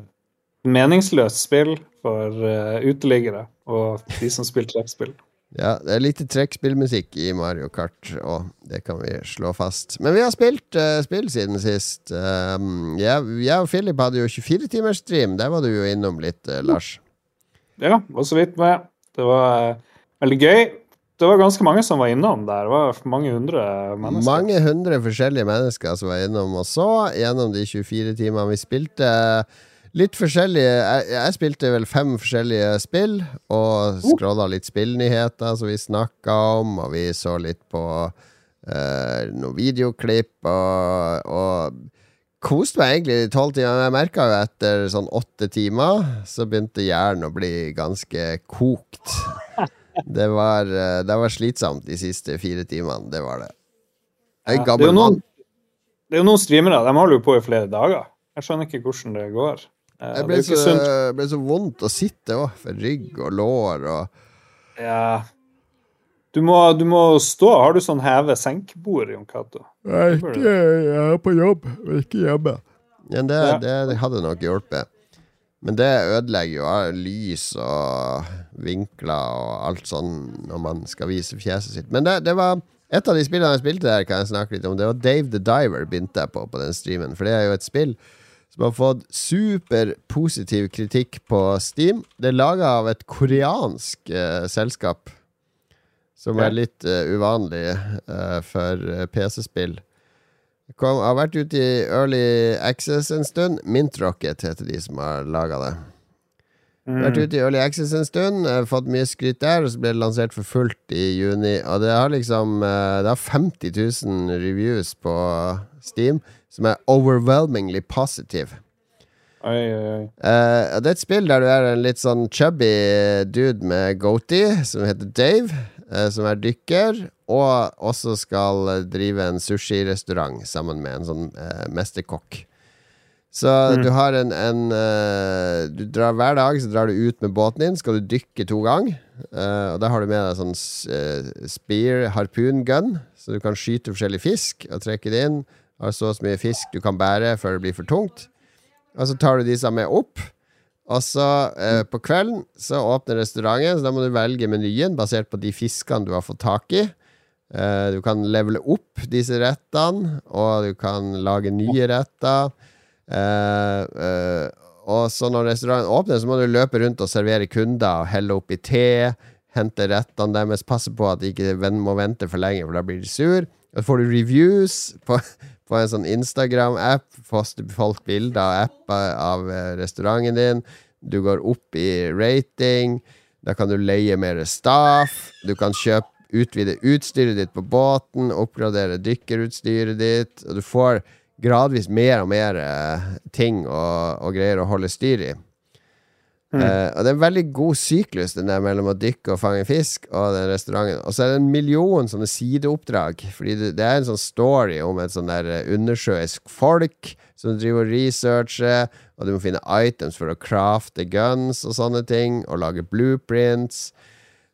meningsløst spill for uh, uteliggere og de som spiller trekkspill. Ja, det er lite trekkspillmusikk i Mario Kart, og det kan vi slå fast. Men vi har spilt uh, spill siden sist. Um, jeg, jeg, og Philip hadde jo 24-timers-stream. Der var du jo innom litt, uh, Lars. Ja, var så vidt med. Det var uh, veldig gøy. Det var ganske mange som var innom der. Det var mange hundre mennesker. Mange hundre forskjellige mennesker som var innom og så gjennom de 24 timene vi spilte. Litt forskjellige jeg, jeg, spilte vel fem forskjellige spill, og scrolla litt spillnyheter som vi snakka om, og vi så litt på uh, noen videoklipp, og, og koste meg egentlig i tolv timer. Jeg merka jo etter sånn åtte timer, så begynte hjernen å bli ganske kokt. Det var, eh, det var slitsomt de siste fire timene, det var det. Jeg er gammel mann. Det er jo noen streamere, de holder jo på i flere dager. Jeg skjønner ikke hvordan det går. Eh, det ble, så, ble så vondt å sitte òg, for rygg og lår og Ja. Du må, du må stå. Har du sånn heve-senk-bord, Jon Cato? Jeg er på jobb, ikke hjemme. Men det, ja. det, det hadde nok hjulpet. Men det ødelegger jo lys og vinkler og alt sånn når man skal vise fjeset sitt. Men det, det var et av de spillene jeg spilte der, kan jeg snakke litt om. Det var Dave the Diver begynte jeg på på den streamen. For det er jo et spill som har fått superpositiv kritikk på Steam. Det er laga av et koreansk uh, selskap, som er litt uh, uvanlig uh, for PC-spill. Kom, har vært ute i Early Access en stund. Mint Rocket heter de som har laga det. Mm. Vært ute i Early Access en stund, fått mye skryt der, og så ble det lansert for fullt i juni. Og det har liksom Det har 50 000 reviews på Steam som er overwhelmingly positive. Oi, oi, oi. Uh, det er et spill der du er en litt sånn chubby dude med goatee, som heter Dave, uh, som er dykker, og også skal drive en sushirestaurant sammen med en sånn uh, mesterkokk. Så mm. du har en, en Du drar Hver dag så drar du ut med båten din, skal du dykke to ganger. og da har du med deg sånn spear, harpungun, så du kan skyte forskjellig fisk og trekke det inn. Har og så mye fisk du kan bære før det blir for tungt. Og så tar du disse med opp. Og så eh, på kvelden så åpner restauranten, så da må du velge menyen basert på de fiskene du har fått tak i. Eh, du kan levele opp disse rettene, og du kan lage nye retter. Eh, eh og så når restauranten åpner, så må du løpe rundt og servere kunder og helle opp i te. Hente rettene deres, passe på at de ikke må vente for lenge, for da blir de sur. Og så får du reviews på på en sånn Instagram-app. Poster folk bilder av apper av eh, restauranten din. Du går opp i rating. Da kan du leie mer staff. Du kan kjøpe utvide utstyret ditt på båten, oppgradere dykkerutstyret ditt, og du får gradvis mer og mer eh, ting og, og greier å holde styr i. Uh, og det er en veldig god syklus den der mellom å dykke og fange fisk og den restauranten. Og så er det en million sånne sideoppdrag. Fordi det, det er en sånn story om et sånn der eh, undersjøisk folk som driver og researcher, og du må finne items for å crafte guns og sånne ting, og lage blueprints.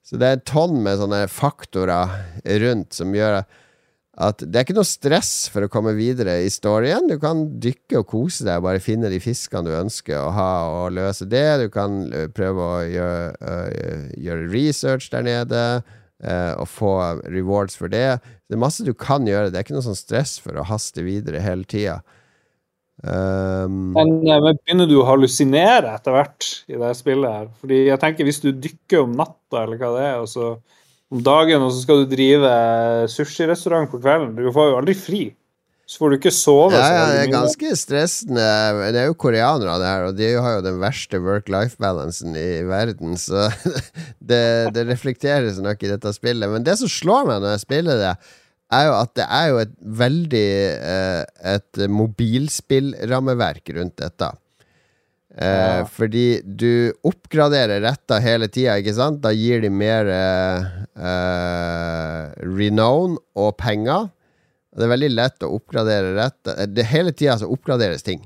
Så det er et tonn med sånne faktorer rundt som gjør at at det er ikke noe stress for å komme videre i storyen. Du kan dykke og kose deg og bare finne de fiskene du ønsker å ha, og løse det. Du kan eh, prøve å gjøre, gjøre research der nede uh, og få rewards for det. Det er masse du kan gjøre. Det er ikke noe sånn stress for å haste videre hele tida. Um, eh, men, begynner du å hallusinere etter hvert i det spillet her? Fordi jeg tenker hvis du dykker om natta, eller hva det er, og så om dagen, og så skal du drive sushirestaurant på kvelden Du får jo aldri fri. Så får du ikke sove. Ja, ja, det er ganske stressende. Det er jo koreanere, det her, og de har jo den verste work-life-balansen i verden, så *laughs* det, det reflekteres nok i dette spillet. Men det som slår meg når jeg spiller det, er jo at det er jo et veldig eh, Et mobilspillrammeverk rundt dette. Eh, ja. Fordi du oppgraderer retter hele tida, ikke sant? Da gir de mer eh, eh, renown og penger. Det er veldig lett å oppgradere retter. Det Hele tida så oppgraderes ting.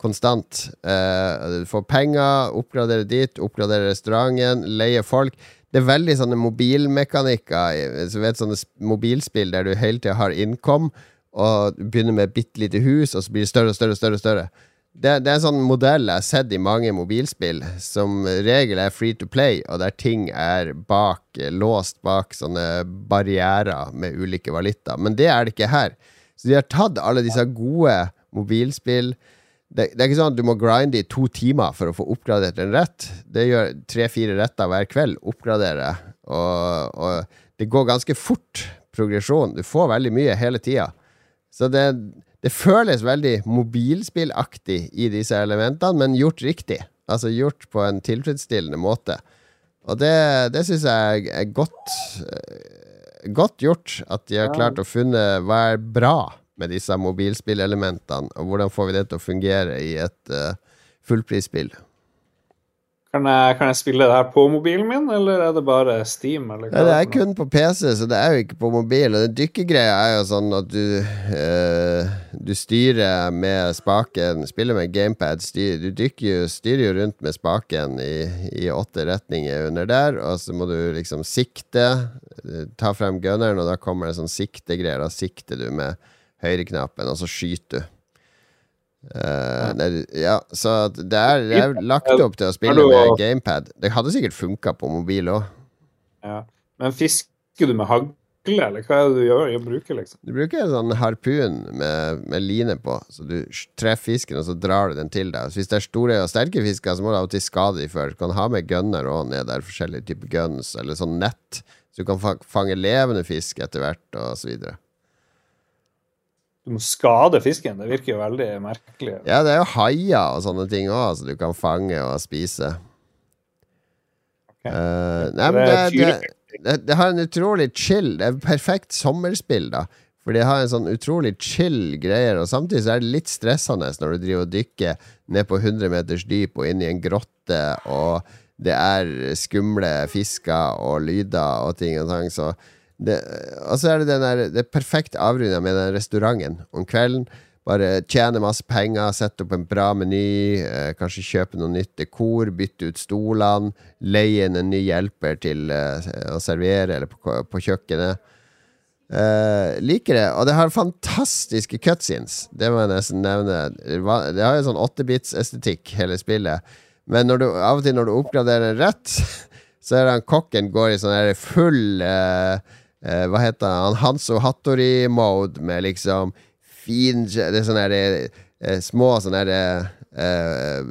Konstant. Eh, du får penger, oppgraderer dit, oppgraderer restauranten, leier folk. Det er veldig sånne mobilmekanikker, så vet, sånne mobilspill der du hele tida har innkom, og begynner med et bitte lite hus, og så blir det større og større. større, større. Det, det, er en sånn modell jeg har sett i mange mobilspill, som regel er free to play, og der ting er bak, låst bak sånne barrierer med ulike valutaer. Men det er det ikke her. Så de har tatt alle disse gode mobilspill det, det, er ikke sånn at du må grinde i to timer for å få oppgradert en rett. Det gjør tre-fire retter hver kveld. Oppgradere. Og, og, det går ganske fort progresjon. Du får veldig mye hele tida. Så det, det, føles veldig mobilspillaktig i disse elementene, men gjort riktig. Altså gjort på en tilfredsstillende måte. Og det, det syns jeg er godt, eh, godt gjort. At de har klart å funne hva er bra med disse mobilspillelementene, og hvordan får vi det til å fungere i et uh, fullprisspill? Kan jeg, kan jeg, spille det her på mobilen min, eller er det bare Steam? ja, det er kun på PC, så det er jo ikke på mobil. Og den dykkegreia er jo sånn at du uh, Du styrer med spaken Spiller med gamepad. Styr, du dykker, styrer jo rundt med spaken i, i, åtte retninger under der, og så må du liksom sikte. Ta frem gunneren, og da kommer det sånn siktegreier. Da sikter du med høyreknappen, og så skyter du. Uh, ja. ja. så det er, det er, lagt opp til å spille med gamepad. Det hadde sikkert funka på mobil òg. Ja. Men fisker du med hagle, eller hva er det du gjør? Jeg bruker, liksom? Du bruker en sånn harpun med, med, line på, så du treffer fisken, og så drar du den til deg. Så hvis det er store og sterke fisker, så må du av og til skade dem før. Du kan ha med gunner òg ned der, forskjellige typer guns, eller sånn nett, så du kan fange levende fisk etter hvert, og så videre du må skade fisken. Det virker jo veldig merkelig. Ja, det er jo haier og sånne ting òg, som du kan fange og spise. Okay. Uh, nei, men det, det, det, det, har en utrolig chill Det er perfekt sommerspill, da. For det har en sånn utrolig chill greier, og samtidig så er det litt stressende når du driver og dykker ned på 100 meters dyp og inn i en grotte, og det er skumle fisker og lyder og ting og tang, så og så er det den der, det perfekte avrunda med den restauranten om kvelden. Bare tjene masse penger, sette opp en bra meny, eh, kanskje kjøpe noe nytt dekor, bytte ut stolene, leie inn en ny hjelper til eh, å servere eller på, på kjøkkenet. Eh, liker det. Og det har fantastiske cutscenes. Det må jeg nesten nevne. Det har jo sånn 8-bits-estetikk, hele spillet. Men du, av og til når du oppgraderer den rett, *laughs* så er det han kokken går i sånn full eh, uh, Hva heter han? Hanso Hattori-mode med liksom fin Det er sånne uh, små sånne uh,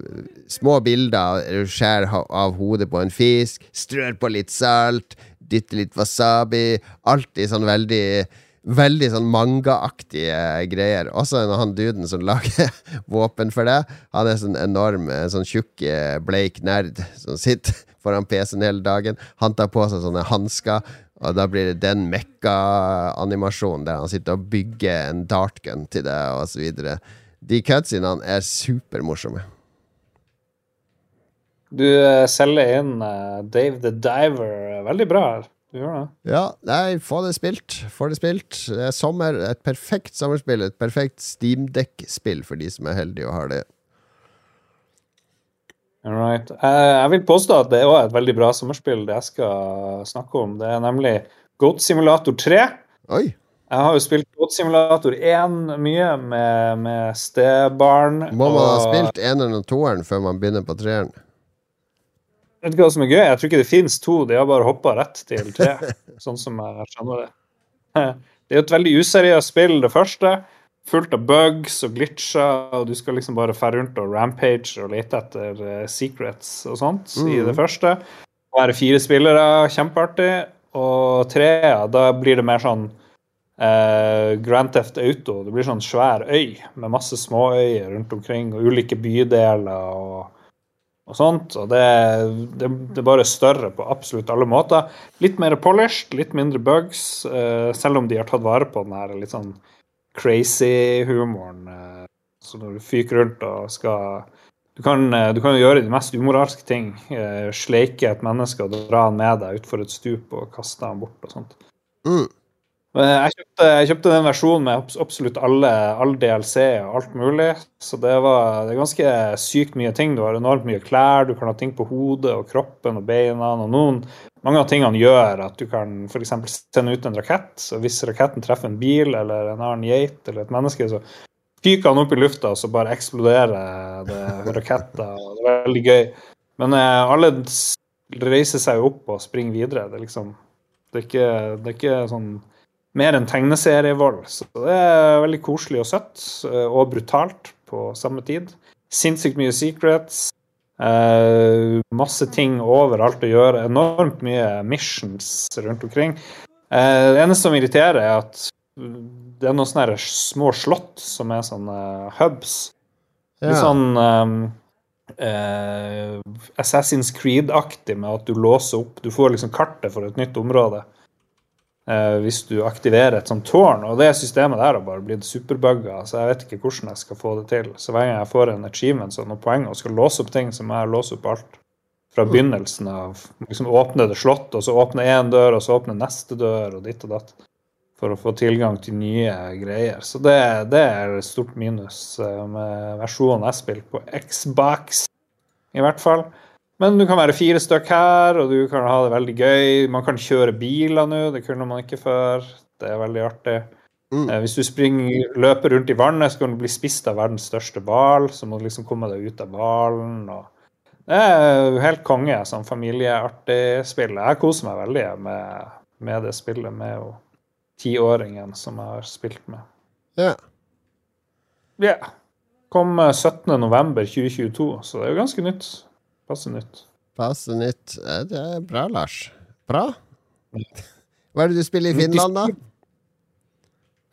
Små bilder. Du skjærer av hodet på en fisk, strør på litt salt, dytter litt wasabi. Alltid sånn veldig Veldig sånn mangaaktige greier. Også han duden som lager *laughs* våpen for det. Han er sånn enorm, sånn tjukk, bleik nerd som sitter foran PC-en hele dagen. Han tar på seg sånne hansker og da blir det den mekka-animasjonen der han sitter og bygger en dartgun til så videre. De cutsidene er supermorsomme. Du uh, selger inn uh, Dave the Diver veldig bra. Du gjør det. Ja, nei, få det spilt. Få det spilt. Det er sommer, et perfekt sommerspill. Et perfekt steamdekkspill for de som er heldige og har det. Right. Eh, jeg vil påstå at det er et veldig bra sommerspill det jeg skal snakke om. Det er nemlig Goat Simulator 3. Oi. Jeg har jo spilt Goat Simulator 1 mye med, med stebarn. Må man ha spilt eneren og toeren før man begynner på treeren? Vet du hva som er gøy? Jeg tror ikke det finnes to, de har bare hoppa rett til tre. *laughs* sånn som jeg skjønner det. *laughs* Det er jo et veldig useriøst spill, det første. Fullt av bugs og glitcher, og du skal liksom bare fære rundt og rampage og lete etter uh, secrets og sånt mm. i det første. Være fire spillere, kjempeartig. Og tre, da blir det mer sånn uh, Grand Theft Auto. Det blir sånn svær øy med masse småøyer rundt omkring og ulike bydeler og, og sånt. Og det, det, det, er bare større på absolutt alle måter. Litt mer polished, litt mindre bugs, uh, selv om de har tatt vare på den her litt sånn crazy humoren. Eh, så når du fyker rundt og skal du kan, eh, du kan jo gjøre de mest umoralske ting. Eh, sleike et menneske og dra han med deg utfor et stup og kaste han bort og sånt. Mm. Jeg kjøpte, jeg kjøpte, den versjonen med absolutt alle, all DLC og alt mulig. Så det var det er ganske sykt mye ting. Du har enormt mye klær, du kan ha ting på hodet og kroppen og beina. Og noen, mange av tingene gjør at du kan f.eks. sende ut en rakett. Så hvis raketten treffer en bil eller en annen geit eller et menneske, så fyker han opp i lufta, og så bare eksploderer det *laughs* raketter. Det er veldig gøy. Men eh, alle reiser seg opp og springer videre. Det er liksom Det er ikke, det er ikke sånn mer enn tegneserievold. Så det er veldig koselig og søtt, eh, og brutalt på samme tid. Sinnssykt mye secrets. Eh, masse ting overalt å gjøre. Enormt mye missions rundt omkring. Uh, det eneste som irriterer, er at det er noen sånne små slott som er sånne hubs. Ja. Litt sånn um, uh, Assassin's Creed-aktig med at du låser opp Du får liksom kartet for et nytt område eh, hvis du aktiverer et sånt tårn. Og det systemet der har bare blitt superbugga, så jeg vet ikke hvordan jeg skal få det til. Så hver gang jeg får en achievement og noen poeng og skal låse opp ting, så må jeg låse opp alt. Fra mm. begynnelsen av liksom åpne det slottet, og så åpne én dør, og så åpne neste dør, og ditt og datt. For å få tilgang til nye greier. Så det, det er et stort minus eh, med versjonen jeg spiller på Xbox, i hvert fall. Men du kan være fire stykk her, og du kan ha det veldig gøy. Man kan kjøre biler nå, det kunne man ikke før. Det er veldig artig. Mm. Eh, hvis du springer, løper rundt i vannet, så kan du bli spist av verdens største hval. Så må du liksom komme deg ut av hvalen. Det er helt konge Sånn familieartig spill. Jeg koser meg veldig med, med det spillet med tiåringen som jeg har spilt med. Ja. Yeah. Kom 17.11.2022, eh, så det er jo ganske nytt. Passe nytt. Passe nytt. Det er bra, Lars. Bra. Hva er det du spiller i Finland, da?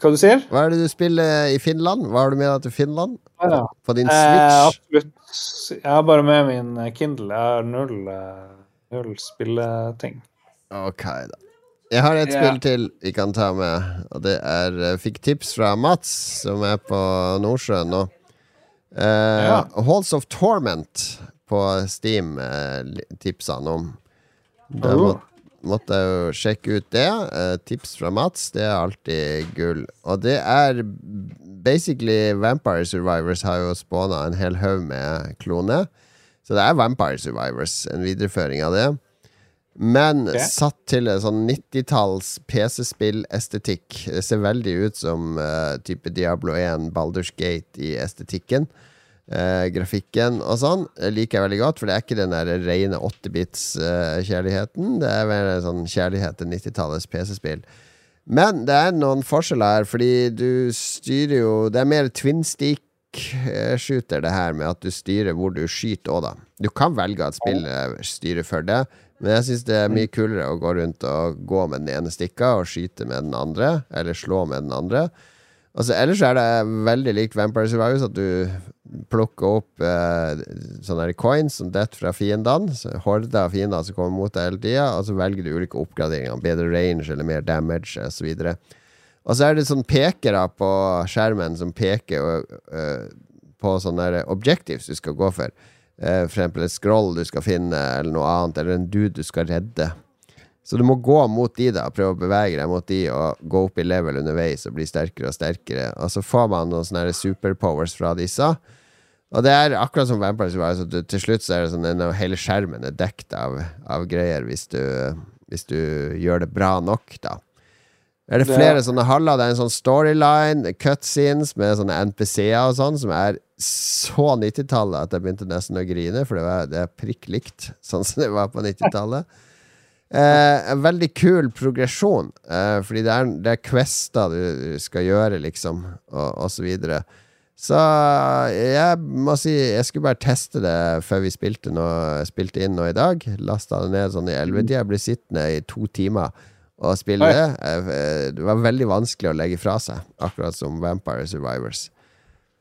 Hva du sier? Hva er det du spiller i Finland? Hva har du med deg til Finland? Ja, ja. På din Switch? Eh, absolutt. Jeg har bare med min Kindle. Jeg har null, eh, null spilleting. Ok, da. Jeg har et yeah. spill til vi kan ta med, og det er jeg Fikk tips fra Mats, som er på Nordsjøen nå. Eh, ja. Halls of Torment på Steam, eh, tipsa han om. Da må, måtte jeg jo sjekke ut det. Eh, tips fra Mats, det er alltid gull. Og det er basically Vampire Survivors har jo spåna en hel haug med kloner. Så det er Vampire Survivors, en videreføring av det. Men okay. satt til en sånn 90-talls PC-spill-estetikk. Det ser veldig ut som uh, type Diablo 1, Balders Gate i estetikken. Uh, grafikken og sånn liker jeg veldig godt, for det er ikke den der rene 8-bits-kjærligheten. Uh, det er mer sånn kjærlighet til 90-tallets PC-spill. Men det er noen forskjeller her, fordi du styrer jo Det er mer twin stick-shooter, det her med at du styrer hvor du skyter òg, da. Du kan velge at spillet styrer for det, men jeg syns det er mye kulere å gå rundt og gå med den ene stikka og skyte med den andre, eller slå med den andre. Altså, ellers er det veldig likt Vampire Survivors at du plukker opp eh, sånne coins som detter fra fiendene. Horder av fiender som kommer mot deg hele tida, og så velger du ulike oppgraderinger. Bedre range eller mer damage osv. Og så er det sånn pekere på skjermen som peker uh, på sånne objectives du skal gå for. Uh, for eksempel et scroll du skal finne, eller noe annet, eller en dude du skal redde. Så du må gå mot de, da. Prøve å bevege deg mot de og gå opp i level underveis og bli sterkere og sterkere. Og så får man noen sånne superpowers fra disse. Og det er akkurat som Vampire Survivor, så til slutt så er det sånn at hele skjermen er dekt av, av greier hvis du, hvis du, gjør det bra nok, da. Er det flere det... sånne haller? Det er en sånn storyline, cutscenes med sånne NPC-er og sånn, som er så 90-tallet at jeg begynte nesten å grine, for det, var, det er prikk likt *laughs* sånn som det var på 90-tallet. Eh, en veldig kul progresjon, eh, fordi det er, det er quester du skal gjøre, liksom, og, og så videre. Så jeg må si Jeg skulle bare teste det før vi spilte, nå, spilte inn nå i dag. Lasta det ned sånn i ellevetida. Ble sittende i to timer og spille det. Eh, Det var veldig vanskelig å legge fra seg, akkurat som Vampire Survivors.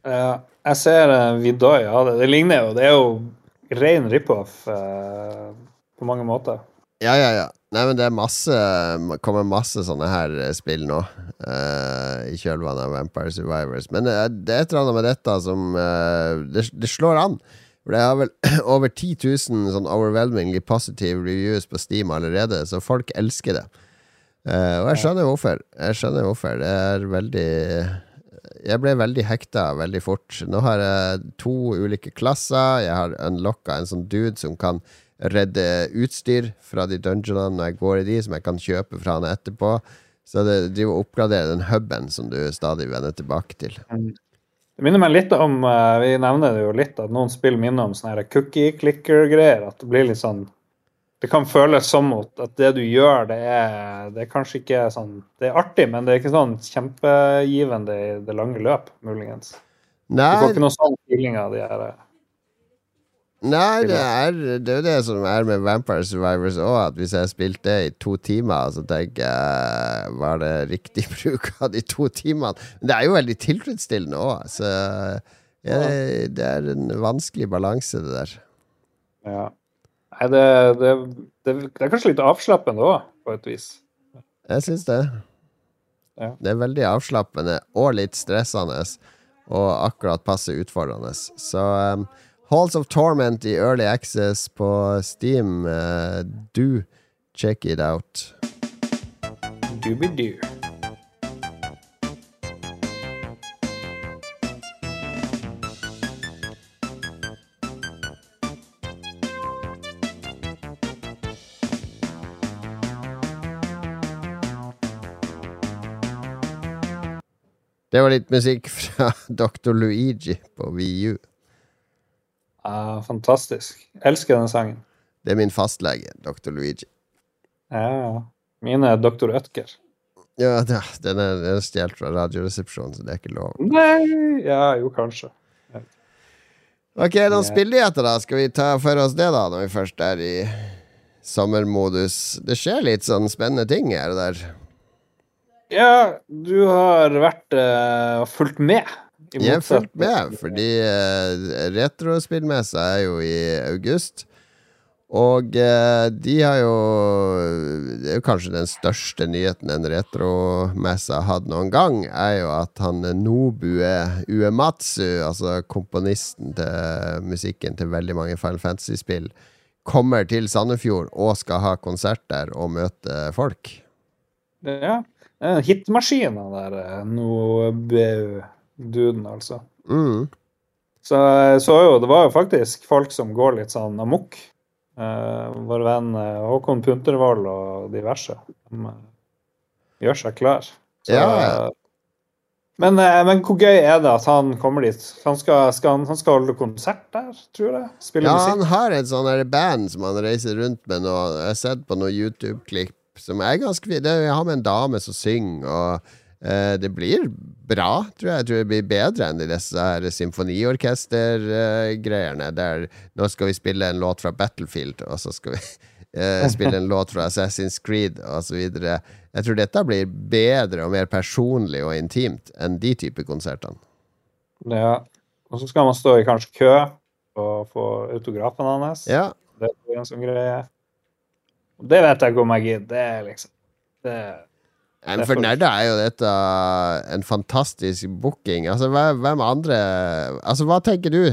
Uh, jeg ser uh, Vidoy av det. Det ligner jo Det er jo ren rip-off uh, på mange måter. Ja, ja, ja. Nei, men det er masse kommer masse sånne her eh, spill nå. Uh, I kjølvannet av Vampire Survivors. Men det er, det er et eller annet med dette som uh, det, det slår an. For det har vel *clears throat* over 10 000 sånn overwhelmingly positive reviews på Steam allerede, så folk elsker det. Uh, og jeg skjønner hvorfor. Jeg skjønner hvorfor. Det er veldig Jeg ble veldig hekta veldig fort. Nå har jeg to ulike klasser. Jeg har unlocka en sånn dude som kan redde utstyr fra de dungeonene når jeg går i de, som jeg kan kjøpe fra han etterpå. Så det driver og oppgraderer den huben som du stadig vender tilbake til. Det minner meg litt om eh, Vi nevner det jo litt at noen spill minner om sånne cookie clicker-greier. At det blir litt sånn Det kan føles som at det du gjør, det er, det er kanskje ikke sånn Det er artig, men det er ikke sånn kjempegivende i det lange løp, muligens. Du Nei, får ikke noe sånn feeling av de her eh, nei det, er, det er jo det som er med Vampire Survivors òg, at hvis jeg spilte det i to timer, så tenker jeg Var det riktig *laughs* bruk av de to timene? Men det er jo veldig tilfredsstillende òg, så ja, det er en vanskelig balanse, det der. Ja. Nei, det, det, det, det er kanskje litt avslappende òg, på et vis. Jeg syns det. Ja. Det er veldig avslappende og litt stressende, og akkurat passe utfordrende. Så um, Halls of Torment i Early Access på Steam, uh, do check it out. Doobie-doo. Det var litt musikk fra *laughs* Dr. Luigi på VU. Ja, fantastisk. Elsker den sangen. Det er min fastlege, Dr. Luigi. Ja. Mine er Dr. Ødger. Ja, den er, den er stjålet fra Radioresepsjonen, så det er ikke lov. Nei Ja, jo, kanskje. Ok, noen spillnyheter, da. Skal vi ta for oss det, da, når vi først er i sommermodus? Det skjer litt sånn spennende ting her og der. Ja, du har vært og uh, fulgt med. Jeg har fulgt med, fordi uh, retrospillmessa er jo i august. Og uh, de har jo Det er jo kanskje den største nyheten en retromesse har hatt noen gang, er jo at han Nobue Uematsu, altså komponisten til musikken til veldig mange Final Fantasy-spill, kommer til Sandefjord og skal ha konsert der og møte folk. Ja. Hitmaskina der eh, Nobeu-duden, altså. Mm. Så jeg så jo, det var jo faktisk folk som går litt sånn amok. Uh, vår venn eh, Håkon Puntervold og diverse. De eh, gjør seg klar. Så, Ja, ja. Men, eh, men hvor gøy er det at han kommer dit? Han skal, skal, han, skal holde konsert der, tror jeg? Spille Ja, musikk? han har et sånn band som han reiser rundt med nå. Jeg har sett på noen YouTube-klipp som er ganske fint. Jeg har med en dame som synger, og eh, det blir bra, tror jeg. Jeg tror det blir bedre enn disse her symfoniorkester-greiene, der nå skal vi spille en låt fra Battlefield, og så skal vi *laughs* eh, spille en låt fra Assassin's Creed, videre. Jeg tror dette blir bedre og mer personlig og intimt enn de type konsertene. Ja. Og så skal man stå i kanskje kø og få autografen hans. Ja, Det er en sånn greie. Det vet jeg ikke om jeg gidder. Det er liksom det, Det er for for- nerder er jo dette en fantastisk booking. Altså, hvem andre Altså, hva tenker du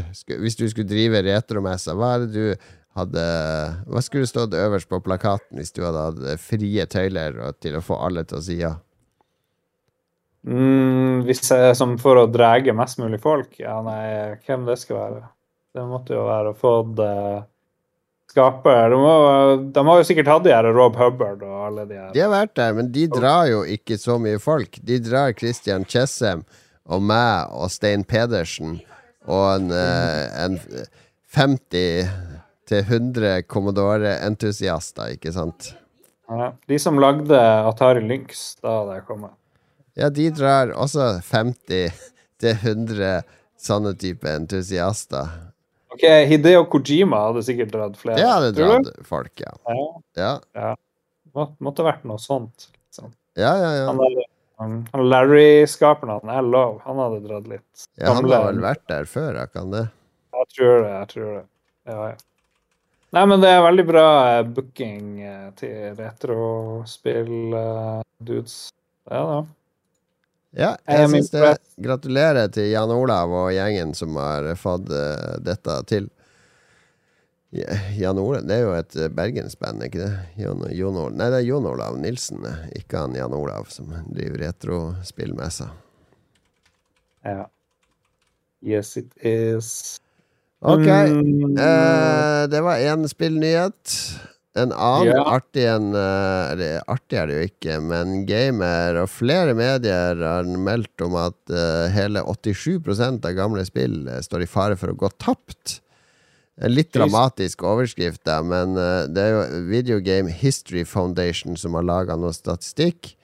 hvis du skulle drive retromessa? Hva er det du hadde Hva skulle stått øverst på plakaten hvis du hadde hatt frie tøyler til å få alle til å si ja? mm, Hvis jeg som for å drage mest mulig folk Ja, nei, hvem det skal være? Det måtte jo være å få det skaper de, må, de har jo sikkert hatt de her Rob Hubbard og alle de her. De har vært der, men de drar jo ikke så mye folk. De drar Christian Chessem og meg og Stein Pedersen og en, eh, en 50 til 100 Commodore-entusiaster, ikke sant? Ja, de som lagde Atari Lynx da det kom. Ja, de drar også 50 til 100 sånne type entusiaster. Ok, Hideo Kojima hadde sikkert dratt flere. Det hadde dratt folk, ja. Ja, Ja, må, måtte vært noe sånt. Liksom. ja, ja. ja. Han, der- han, han Larry-skaperen, han er lov, han hadde dratt litt. ja han har vel vært der før, har han det? Jeg tror det, jeg tror det. Ja, ja. Nei, men det er veldig bra eh, booking eh, til retrospill, eh, dudes. Ja da. Ja, jeg syns det. Gratulerer til Jan Olav og gjengen som har fått uh, dette til. Jan Olav, det er jo et eh, bergensband, ikke det? Jon, Jon Olav. Nei, det er Jon Olav Nilsen, eh, ikke han Jan Olav, som driver retrospillmessa. Ja. Yes, it is. Ok, Mm, Uh, det var én spillnyhet. En annen Ja. artig en eh, Eller artig er det jo ikke, men gamer og flere medier har meldt om at uh, hele 87% av gamle spill eh, står i fare for å gå tapt. En litt dramatisk overskrift, da, men uh, det er jo Video Game History Foundation som har laga noe statistikk.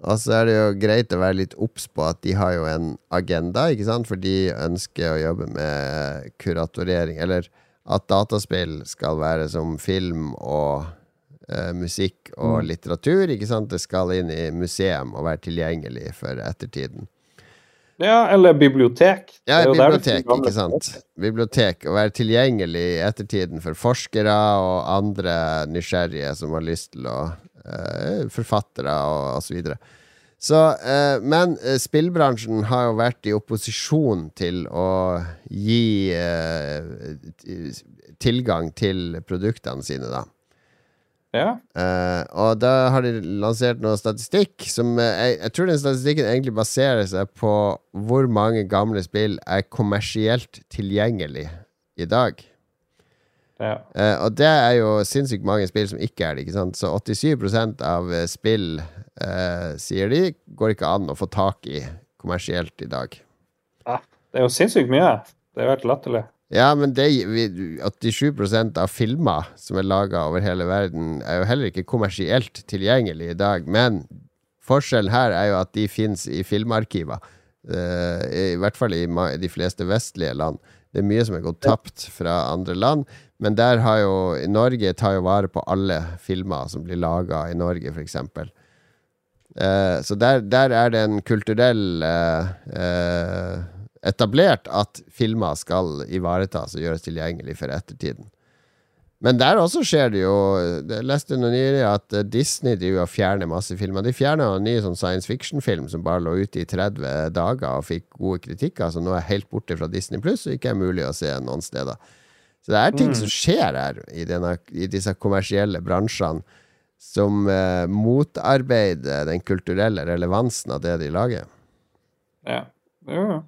Og så er det jo greit å være litt obs på at de har jo en agenda, ikke sant? For de ønsker å jobbe med kuratorering, eller at dataspill skal være som film og uh, musikk og litteratur, ikke sant? Det skal inn i museum og være tilgjengelig for ettertiden. Ja, eller bibliotek. Ja, bibliotek, ikke sant? Bibliotek, Å være tilgjengelig i ettertiden for forskere og andre nysgjerrige som har lyst til å uh, Forfattere og, og så videre. Så, eh, men eh, spillbransjen har jo vært i opposisjon til å gi eh, tilgang til produktene sine, da. Ja. Eh, og da har de lansert noe statistikk som eh, jeg, jeg tror den statistikken egentlig baserer seg på hvor mange gamle spill er kommersielt tilgjengelig i dag. Ja. Eh, og det er jo sinnssykt mange spill som ikke er det. ikke sant? Så 87 av eh, spill, uh, sier de, går ikke an å få tak i kommersielt i dag. ja. Det er jo sinnssykt mye. Det er jo helt latterlig. Ja, men det, vi- 87 av filmer som er laga over hele verden, er jo heller ikke kommersielt tilgjengelig i dag. Men forskjellen her er jo at de fins i filmarkiver. Uh, I hvert fall i de fleste vestlige land. Det er mye som er gått tapt fra andre land. Men der har jo Norge tar jo vare på alle filmer som blir laga i Norge, f.eks. Eh, så der, der er det en kulturell eh, eh, etablert at filmer skal ivaretas og gjøres tilgjengelig for ettertiden. Men der også skjer det jo Jeg leste noe nylig at eh, Disney driver og fjerner masse filmer. De fjerna en ny sånn science fiction-film som bare lå ute i 30 dager og fikk gode kritikker, så nå er jeg helt borte fra Disney pluss og ikke er mulig å se noen steder. Så det er ting som skjer her i, denne, i disse kommersielle bransjene som eh, motarbeider den kulturelle relevansen av det de lager. Ja. Jo.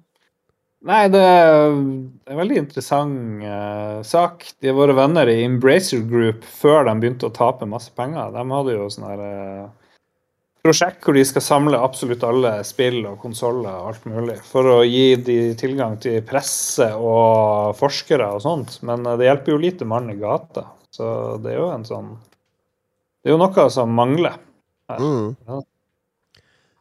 Nei, det er en veldig interessant eh, sak. De våre venner i Embracer Group før de begynte å tape masse penger. De hadde jo sånn her eh, prosjekt hvor de skal samle absolutt alle spill og konsoller og alt mulig for å gi de tilgang til presse og forskere og sånt. Men eh, det hjelper jo lite mann i gata. Så det er jo en sånn Det er jo noe som mangler. Mm.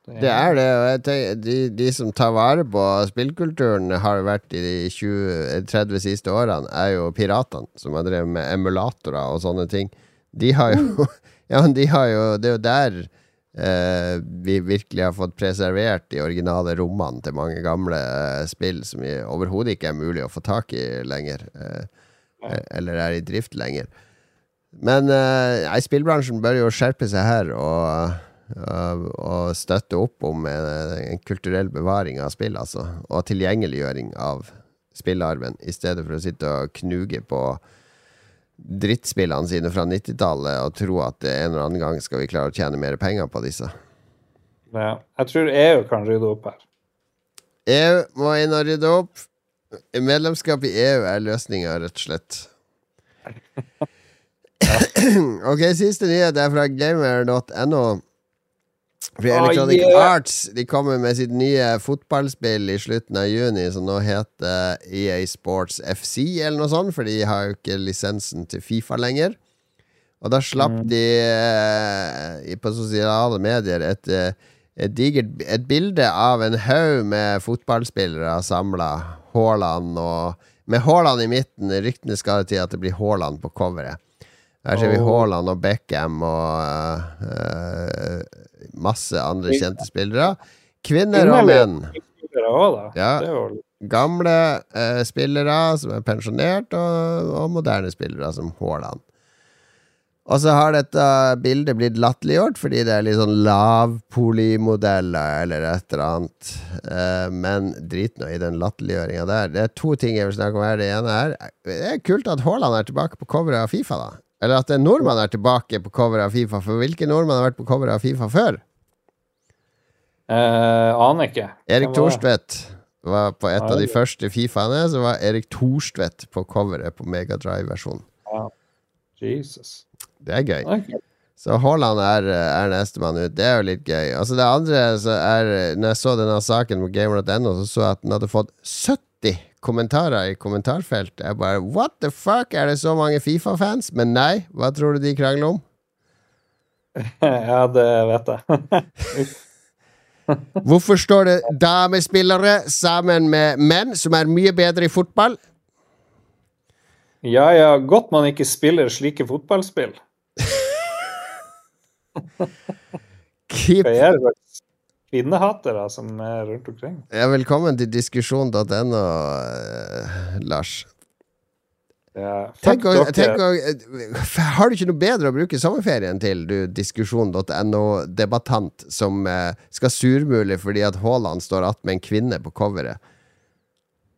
Det er det, og jeg tenker, de, de som tar vare på spillkulturen, har vært i de 20, 30 siste årene, er jo piratene, som har drevet med emulatorer og sånne ting. De har jo *laughs* Ja, de har jo Det er jo der eh, vi virkelig har fått preservert de originale rommene til mange gamle uh, spill som vi overhodet ikke er mulig å få tak i lenger. Eh, eller er i drift lenger. Men nei, spillbransjen bør jo skjerpe seg her og, og, og støtte opp om en, en kulturell bevaring av spill, altså. Og tilgjengeliggjøring av spillarven, i stedet for å sitte og knuge på drittspillene sine fra 90-tallet og tro at en eller annen gang skal vi klare å tjene mer penger på disse. Ja. Jeg tror EU kan rydde opp her. EU må inn og rydde opp. Medlemskap i EU er løsninga, rett og slett. *laughs* *clears throat* ok, siste nyhet er fra gamer.no. For Electronic oh, yeah. Arts De kommer med sitt nye fotballspill i slutten av juni, som nå heter EA Sports FC, eller noe sånt, for de har jo ikke lisensen til Fifa lenger. Og da slapp Mm. de eh, på sosiale medier et, eh, et digert et bilde av en haug med fotballspillere samla. Haaland og Med Haaland i midten. Ryktene skal til at det blir Haaland på coveret. Her ser vi. Haaland og Beckham og uh, masse andre kjente spillere. Kvinner og menn. Ja. Gamle uh, spillere som er pensjonert, og, og moderne spillere som Haaland. Og så har dette bildet blitt latterliggjort fordi det er litt sånn lavpolimodeller eller et eller annet. Men drit nå i den latterliggjøringa der. Det er to ting jeg vil snakke om her. Det ene er Det er kult at Haaland er tilbake på coveret av Fifa, da. Eller at en nordmann er tilbake på coveret av Fifa. For hvilken nordmann har vært på coveret av Fifa før? eh, Aner ikke. Erik Hvem var det? Thorstvedt var på et av de første Fifaene. Så var Erik Thorstvedt på coveret på Megadrive-versjonen. Jesus. Det er gøy. Så Haaland er, er nestemann ut. Det er jo litt gøy. Altså Det andre så er Når jeg så denne saken på gamer.no, så så jeg at den hadde fått 70 kommentarer i kommentarfeltet. Jeg bare What the fuck? Er det så mange Fifa-fans? Men nei. Hva tror du de krangler om? *laughs* ja, det vet jeg. *laughs* Hvorfor står det damespillere sammen med menn som er mye bedre i fotball? ja, ja, godt man ikke spiller slike fotballspill. *laughs* Keep Hva er det slags kvinnehatere som er rundt omkring? Ja, velkommen til diskusjon.no, eh, Lars. Ja, Tenk å, tenk å, eh, har du ikke noe bedre å bruke sommerferien til, du diskusjon.no-debattant som eh, skal surmule fordi at Haaland står att med en kvinne på coveret?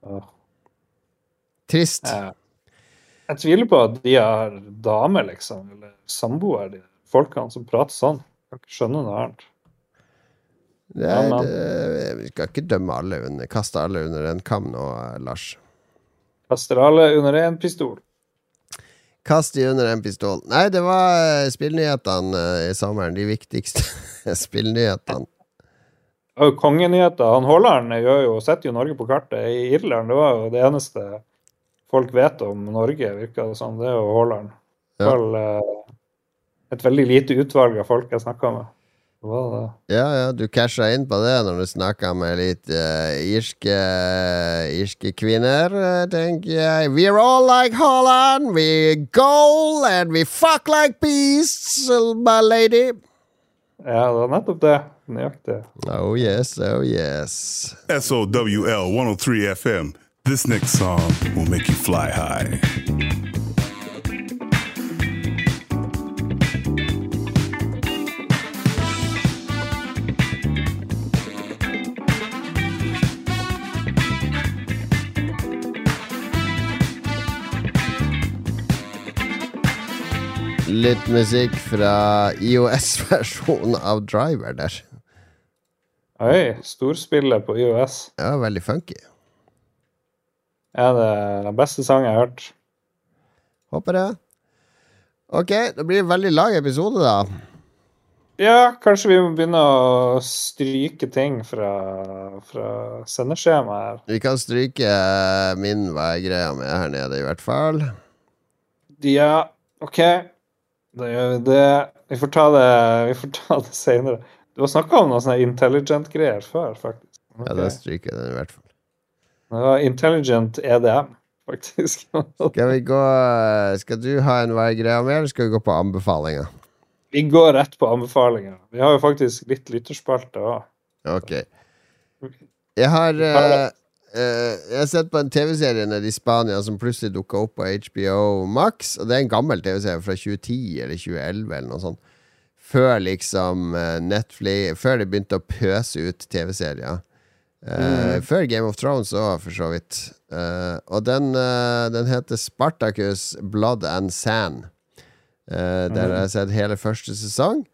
Oh. Trist. Ja. Jeg tviler på at de har dame, liksom, eller samboer, de folkene som prater sånn. Jeg kan ikke skjønne noe annet. Det er, det, vi skal ikke dømme alle under, kaste alle under en kam nå, eh, Lars. Kaster alle under en pistol. Kast de under en pistol. Nei, det var eh, spillnyhetene eh, i sommeren. De viktigste *laughs* spillnyhetene. Kongenyheter. Han Haaland gjør jo, setter jo Norge på kartet. I Irland det var jo det eneste folk vet om Norge, virker det som. Det er jo Haaland. Ja. Eh, et veldig lite utvalg av folk jeg snakka med. Det var det. Ja, ja, du casha inn på det når du snakka med litt eh, irske, irske kvinner, eh, tenker jeg. We're all like Holland, we goal and we fuck like beasts, my lady. Ja, det var nettopp det. Nøyaktig. Oh yes, oh yes. SOWL 103 FM. This next song will make you fly high. Litt musikk fra IOS-versjonen av Driver der. Oi, storspillet på IOS. Ja, veldig funky. Er det den beste sangen jeg har hørt? Håper det. Ok, det blir en veldig lang episode, da. Ja, kanskje vi må begynne å stryke ting fra, fra sendeskjemaet her. Vi kan stryke eh, min er greia med her nede, i hvert fall. Ja, OK. Gjør vi det. Vi får ta det, vi får ta det senere. Du har snakka om sånne intelligent-greier før, faktisk. Ja, det stryker den, i hvert fall. Det var intelligent EDM, faktisk. *laughs* Skal vi gå Skal du ha en hva er greia med, eller skal vi gå på anbefalinger? vi går rett på anbefalinger. Vi har jo faktisk litt lytterspalte òg. Ok. Jeg har eh, Jeg har sett på en TV-serie nede i Spania som plutselig dukka opp på HBO Max. Og det er en gammel TV-serie fra 2010 eller 2011 eller noe sånt. Før liksom eh, Netflix Før de begynte å pøse ut TV-serier. Mm. Før Game of Thrones òg, for så vidt. Eh, og den, eh, den heter Spartacus Blood and Sand. Eh, der har jeg sett hele første sesong.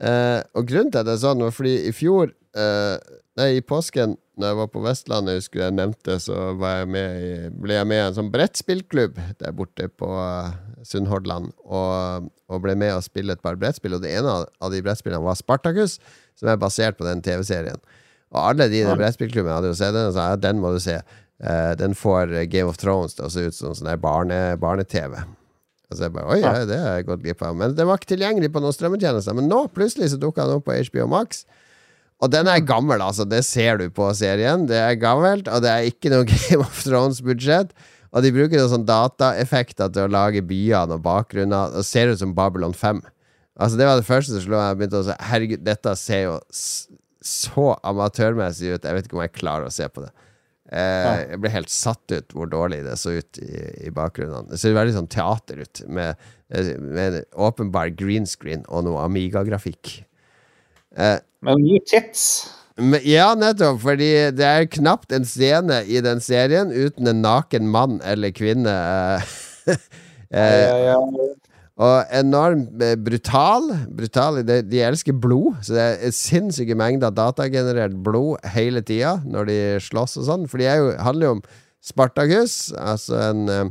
Eh, og grunnen til at det er sånn, var fordi i fjor eh, Nei, i påsken, når jeg var på Vestlandet, husker jeg nevnte, så var jeg med i, ble jeg med i en sånn brettspillklubb der borte på uh, Sunnhordland. Og, og ble med å spille et par brettspill, og det ene av, av de brettspillene var Spartacus, som er basert på den TV-serien. Og alle de i den brettspillklubben hadde jo sett den og sa ja, den må du se. Uh, den får Game of Thrones til å se ut som sånn der barne- barne-TV. Altså jeg bare, Oi, ja, det har jeg gått glipp av. Men det var ikke tilgjengelig på noen strømmetjenester. Men nå plutselig så dukka den opp på HBO Max. Og den er gammel, altså. Det ser du på serien. Det er gammelt, og det er ikke noe *laughs* Game of Thrones-budsjett. Og de bruker noen sånn dataeffekter til å lage byene og bakgrunner. Og ser ut som Babylon 5. Altså Det var det første som slo meg. Jeg begynte å si Herregud, dette ser jo så amatørmessig ut. Jeg vet ikke om jeg klarer å se på det. Eh, jeg ble helt satt ut hvor dårlig det så ut i, i bakgrunnen. Det ser veldig sånn teater ut, med, eh, med åpenbar green screen og noe Amiga-grafikk. Eh, Men mye tits. Ja, nettopp, fordi det er knapt en scene i den serien uten en naken mann eller kvinne. eh, ja, ja, ja. Og enormt eh, brutal. brutal de, de, elsker blod, så det er sinnssyke mengder datagenerert blod hele tida når de slåss og sånn. For det handler jo om Spartakus, altså en eh,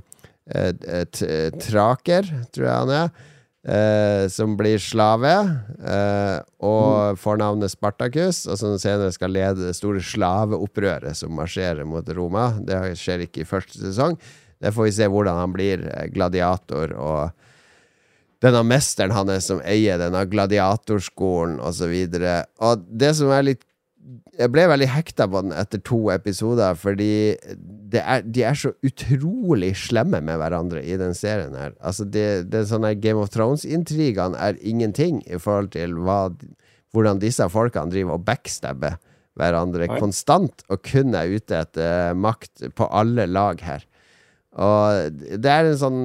et traker, tror jeg han er. Eh, som blir slave, eh, og mm. får navnet Spartakus, og som senere skal lede det store slaveopprøret som marsjerer mot Roma. Det skjer ikke i første sesong. Det får vi se hvordan han blir eh, gladiator og denne mesteren hans som eier denne gladiatorskolen osv. Og, så og det som er litt Jeg ble veldig hekta på den etter to episoder, fordi er, de er så utrolig slemme med hverandre i den serien her. Altså, det, det sånne Game of Thrones-intrigene er ingenting i forhold til hva, hvordan disse folkene driver og backstabber hverandre Oi. konstant, og kun er ute etter makt på alle lag her. Og det er en sånn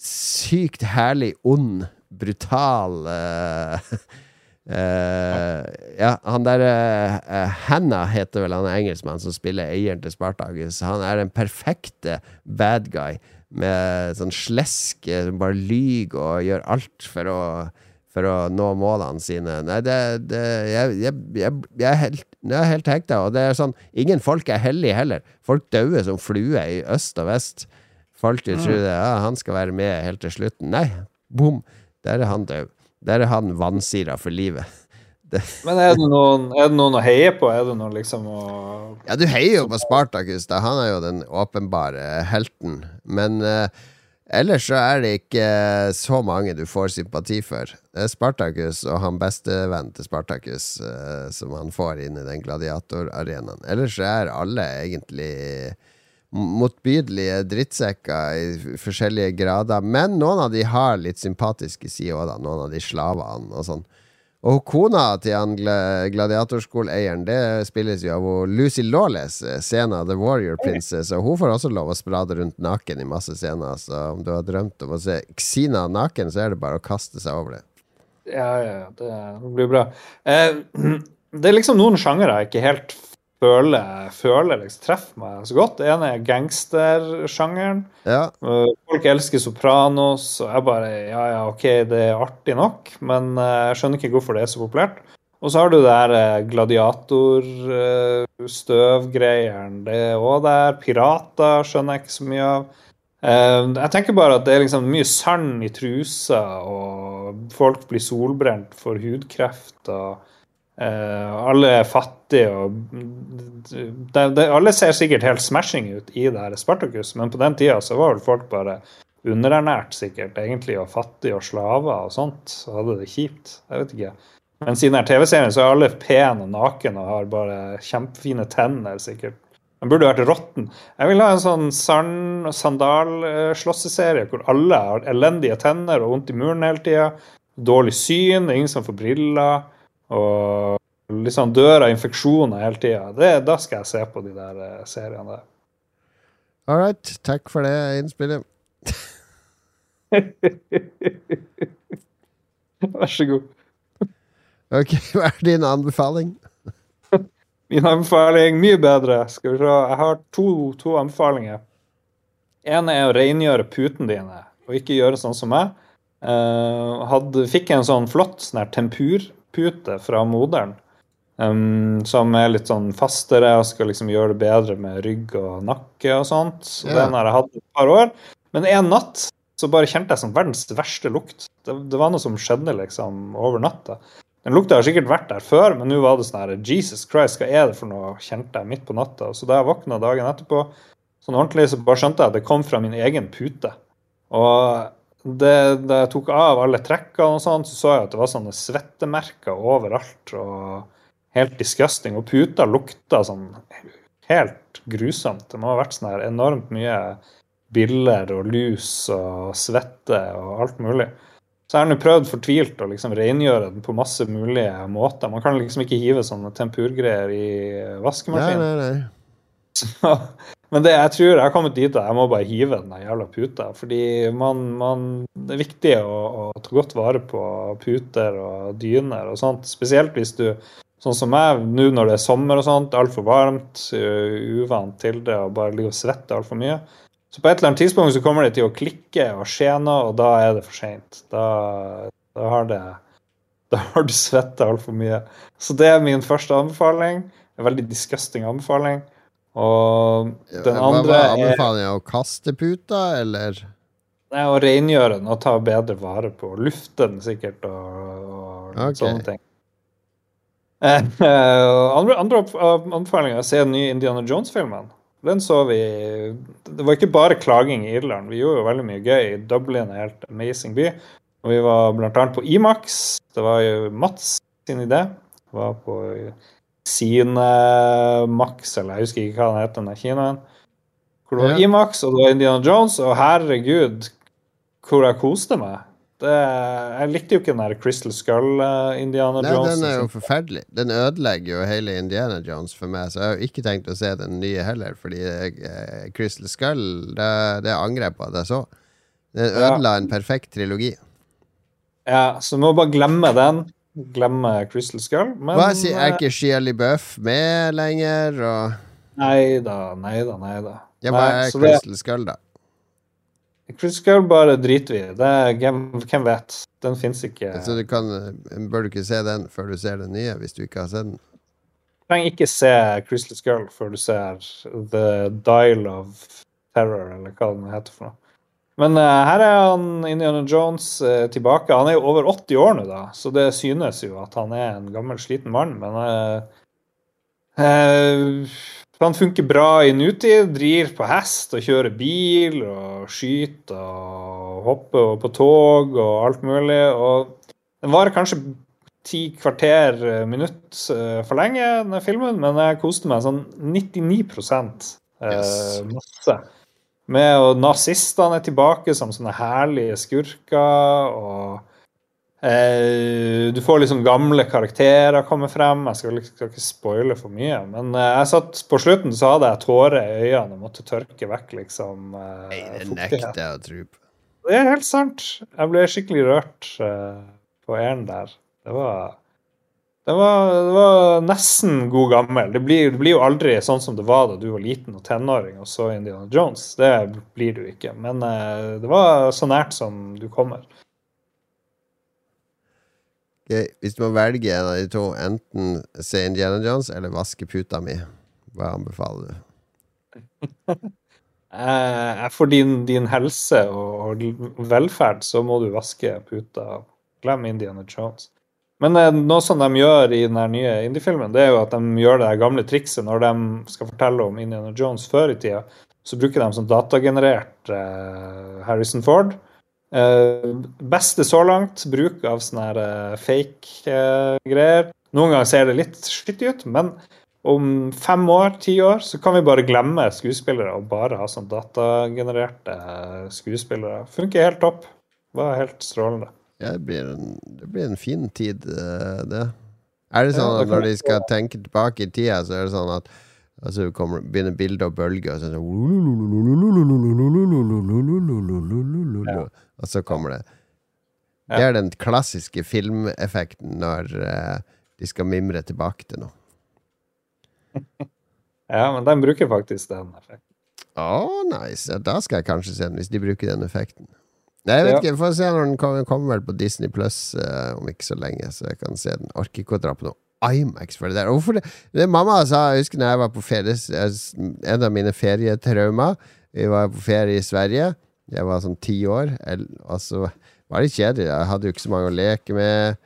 sykt herlig ond, brutal uh, *laughs* uh, Ja, han der uh, Hannah heter vel han engelskmannen engelskmann som spiller eieren til Spartakus. Han er den perfekte bad guy med sånn slesk som bare lyver og gjør alt for å, for å nå målene sine. Nei, det, det jeg, jeg, jeg, jeg, er helt, jeg er helt hekta. Og det er sånn Ingen folk er hellige heller. Folk dauer som fluer i øst og vest. Folk mm. tror det, ja, han skal være med helt til slutten. Nei, bom! Der er han død. Der er han vansira for livet. *laughs* Det. Men er det, noen, er det, noen, å heie på? Er det noen liksom å Ja, du heier jo på Spartakus, da. Han er jo den åpenbare helten. Men uh, ellers så er det ikke så mange du får sympati for. Det er Spartakus og han bestevennen til Spartakus uh, som han får inn i den gladiatorarenaen. Ellers så er alle egentlig motbydelige drittsekker i forskjellige grader. Men noen av de har litt sympatiske sider òg, noen av de slavene og sånn. Og kona til han gladiatorskoleeieren, det spilles jo av Lucy Lawless, Sena The Warrior Princess, og hun får også lov å sprade rundt naken i masse scener. Så om du har drømt om å se Xina naken, så er det bare å kaste seg over det. Ja, ja, det blir bra. Eh, *clears throat* det er liksom noen sjangere jeg ikke helt føler, føler liksom, treffer meg så godt. Det ene er gangstersjangeren. Ja. Øh, folk elsker Sopranos, og jeg bare Ja, ja, OK, det er artig nok, men øh, jeg skjønner ikke hvorfor det er så populært. Og så har du det der øh, gladiatorstøvgreieren. Det er òg der. Pirater skjønner jeg ikke så mye av. Jeg tenker bare at det er liksom mye sand i trusa, og folk blir solbrent for hudkreft. Uh, alle er fattige og de, de, Alle ser sikkert helt smashing ut i det her Spartacus, men på den tida så var vel folk bare underernært sikkert, egentlig, og fattige og slaver og sånt. Så hadde det kjipt. Jeg vet ikke. Men siden det er TV-serien, så er alle pene og nakne og har bare kjempefine tenner, sikkert. Den burde vært råtten. Jeg vil ha en sånn sand- sandalslåsseserie hvor alle har elendige tenner og vondt i muren hele tida. Dårlig syn, ingen som får briller. Og liksom dør av infeksjoner hele tida. Da skal jeg se på de der uh, seriene der. All right. Takk for det innspillet. *laughs* Vær så god. Ok, *laughs* hva er din anbefaling? *laughs* Min anbefaling mye bedre. Skal vi se. Jeg har to, to anbefalinger. En er å rengjøre putene dine, og ikke gjøre sånn som meg. Uh, hadde, fikk en sånn flott sånn her tempur pute fra moderen. Um, som er litt sånn fastere og skal liksom gjøre det bedre med rygg og nakke og sånt. Så yeah. Den har jeg hatt et par år. Men en natt så bare kjente jeg som verdens verste lukt. Det, det var noe som skjedde liksom over natta. Den lukta har sikkert vært der før, men nå var det sånn her Jesus Christ, hva er det for noe? kjente jeg midt på natta. Så da jeg våkna dagen etterpå, sånn ordentlig, så bare skjønte jeg at det kom fra min egen pute. Og det, da jeg tok av alle trekkene, og sånt, så så jeg at det var sånne svettemerker overalt. og Helt disgusting. Og puta lukta sånn helt grusomt. Det må ha vært sånn her enormt mye biller og lus og svette og alt mulig. Så jeg har nå prøvd fortvilt å liksom rengjøre den på masse mulige måter. Man kan liksom ikke hive sånne tempurgreier i vaskemaskinen. Nei, nei, nei. *laughs* Så, men det, jeg tror jeg har kommet dit at jeg må bare hive den jævla puta. Fordi man, man, det er viktig å, å, ta godt vare på puter og dyner og sånt. Spesielt hvis du, sånn som meg, nå når det er sommer og sånt, altfor varmt, uvant til det og bare ligger og svetter altfor mye. Så på et eller annet tidspunkt så kommer det til å klikke og skje noe, og da er det for seint. Da, da, har det Da har du svetta altfor mye. Så det er min første anbefaling. En veldig disgusting anbefaling. Og den Hva andre anbefaler er? Å kaste puta, eller? er å rengjøre den og ta bedre vare på. luften, sikkert og, og okay. sånne ting. Eh, eh, andre, andre anbefalinger er å se den nye Indiana Jones-filmen. Den så vi Det var ikke bare klaging i Irland. Vi gjorde jo veldig mye gøy. Dublin er en helt amazing by. Og vi var blant annet på Imax. Det var jo Mats sin idé. Var på Cinemax, eller jeg husker ikke hva den heter, den der kinoen. Hvor det var Ja. Imax, og det var Indiana Jones, og herregud, hvor jeg koste meg. Det, jeg likte jo ikke den der Crystal Skull-Indiana Nei, Jones. den er jo forferdelig. Den ødelegger jo hele Indiana Jones for meg, så jeg har jo ikke tenkt å se den nye heller, fordi uh, Crystal Skull, det, det angrer jeg på at jeg så. Den Ja. ødela en perfekt trilogi. Ja, så må bare glemme den. Glemme Crystal Skull. Men Hva sier Er eh, ikke Shia LaBeouf med lenger? Og Nei da, nei da, nei da. ja, hva er så det- Crystal Skull, da? Crystal Skull bare driter vi i. Hvem, hvem vet? Den fins ikke. Så du kan, bør du ikke se den før du ser den nye, hvis du ikke har sett den? Du trenger ikke se Crystal Skull før du ser The Dial of Terror, eller hva den heter for noe. Men uh, her er han Indiana Jones uh, tilbake. Han er jo over 80 år nå, da, så det synes jo at han er en gammel, sliten mann. Men uh, han funker bra i nutid. Driver på hest og kjører bil og skyter og hopper på tog og alt mulig. Og den varer kanskje ti kvarter, minutt for lenge, denne filmen, men jeg koste meg sånn 99 eh, Yes. masse. Med og nazistene er tilbake som sånne herlige skurker, og eh, du får liksom gamle karakterer komme frem. Jeg skal, skal ikke spoile for mye, men eh, jeg satt på slutten så hadde jeg tårer i øynene og måtte tørke vekk liksom eh, Nei, det nekter jeg å tro på. Det er helt sant. Jeg ble skikkelig rørt eh, på æren der. Det var, det var Det var nesten god gammel. Det blir, det blir jo aldri sånn som det var da du var liten og tenåring og så Indiana Jones. Det blir du ikke. Men uh, det var så nært som du kommer. Okay. Hvis du må velge en av de to, enten se Indiana Jones eller vaske puta mi, hva anbefaler du? uh, *laughs* for din, din helse og velferd så må du vaske puta. Glem Indiana Jones. Men eh, noe som de gjør i den nye indie-filmen, det er jo at de gjør det gamle trikset når de skal fortelle om Indiana Jones før i tida. Så bruker de som datagenerert eh, Harrison Ford. Eh, beste så langt bruk av sånne fake greier. Noen ganger ser det litt skittig ut, men om fem år, ti år, så kan vi bare glemme skuespillere og bare ha sånn datagenererte skuespillere. Funker helt topp. Var helt strålende. Ja, det blir en, det blir en fin tid, eh, det. Er det sånn at når de skal tenke tilbake i tida, så er det sånn at Altså kommer, begynner bildet å bølge, og så sånn Og så kommer det. Det er den klassiske filmeffekten når eh, de skal mimre tilbake til noe. *laughs* Ja, men de bruker faktisk den effekten. Å, nice. Ja, da skal jeg kanskje se den, hvis de bruker den effekten. Nei, jeg vet ikke, får se når den kommer, den kommer vel på Disney Pluss eh, om ikke så lenge, så jeg kan se den. Orker ikke å dra på noe Imax for det der. Hvorfor det? det mamma sa, jeg husker når jeg var på ferie En av mine ferietraumer Vi var på ferie i Sverige. Jeg var sånn ti år. Og så var det kjedelig. Jeg hadde jo ikke så mange å leke med.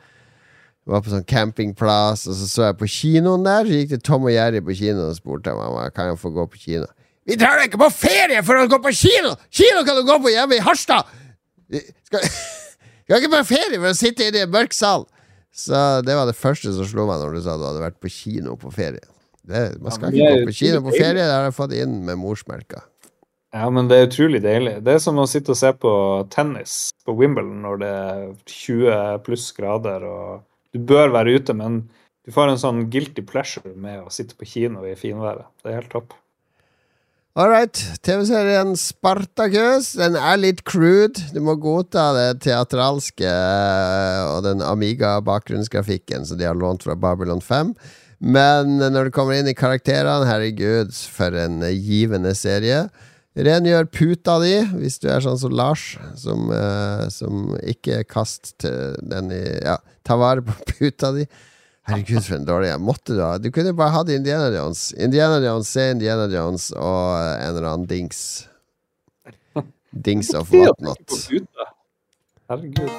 Jeg var på sånn campingplass, og så så jeg på kinoen der. Så gikk det Tom og Jerry på kinoen og spurte mamma kan jeg få gå på kino. Vi drar deg ikke på ferie for å gå på kino! Kino kan du gå på hjemme i Harstad! Skal, *laughs* skal ikke på ferie for å sitte inne i en mørk sal! Så det var det første som slo meg når du sa du hadde vært på kino på ferie. Det, man skal Ja, ikke gå på kino på ferie, det har jeg fått inn med morsmelka. Ja, men det er utrolig deilig. Det er som å sitte og se på tennis på Wimbledon når det er 20 pluss grader, og du bør være ute, men du får en sånn guilty pleasure med å sitte på kino i finværet. Det er helt topp. All right. TV-serien Spartacus. Den er litt crude. Du må godta det teatralske eh, og den Amiga-bakgrunnsgrafikken som de har lånt fra Babylon 5. Men når du kommer inn i karakterene, herregud, for en givende serie. Rengjør puta di, hvis du er sånn som Lars, som, eh, som ikke kast den i Ja, ta vare på puta di. Herregud, for en dårlig en. Måtte du ha Du kunne bare hatt Indiana Jones. Indiana Jones, se Indiana Jones og en eller annen dings. Dings of whatnot. Herregud.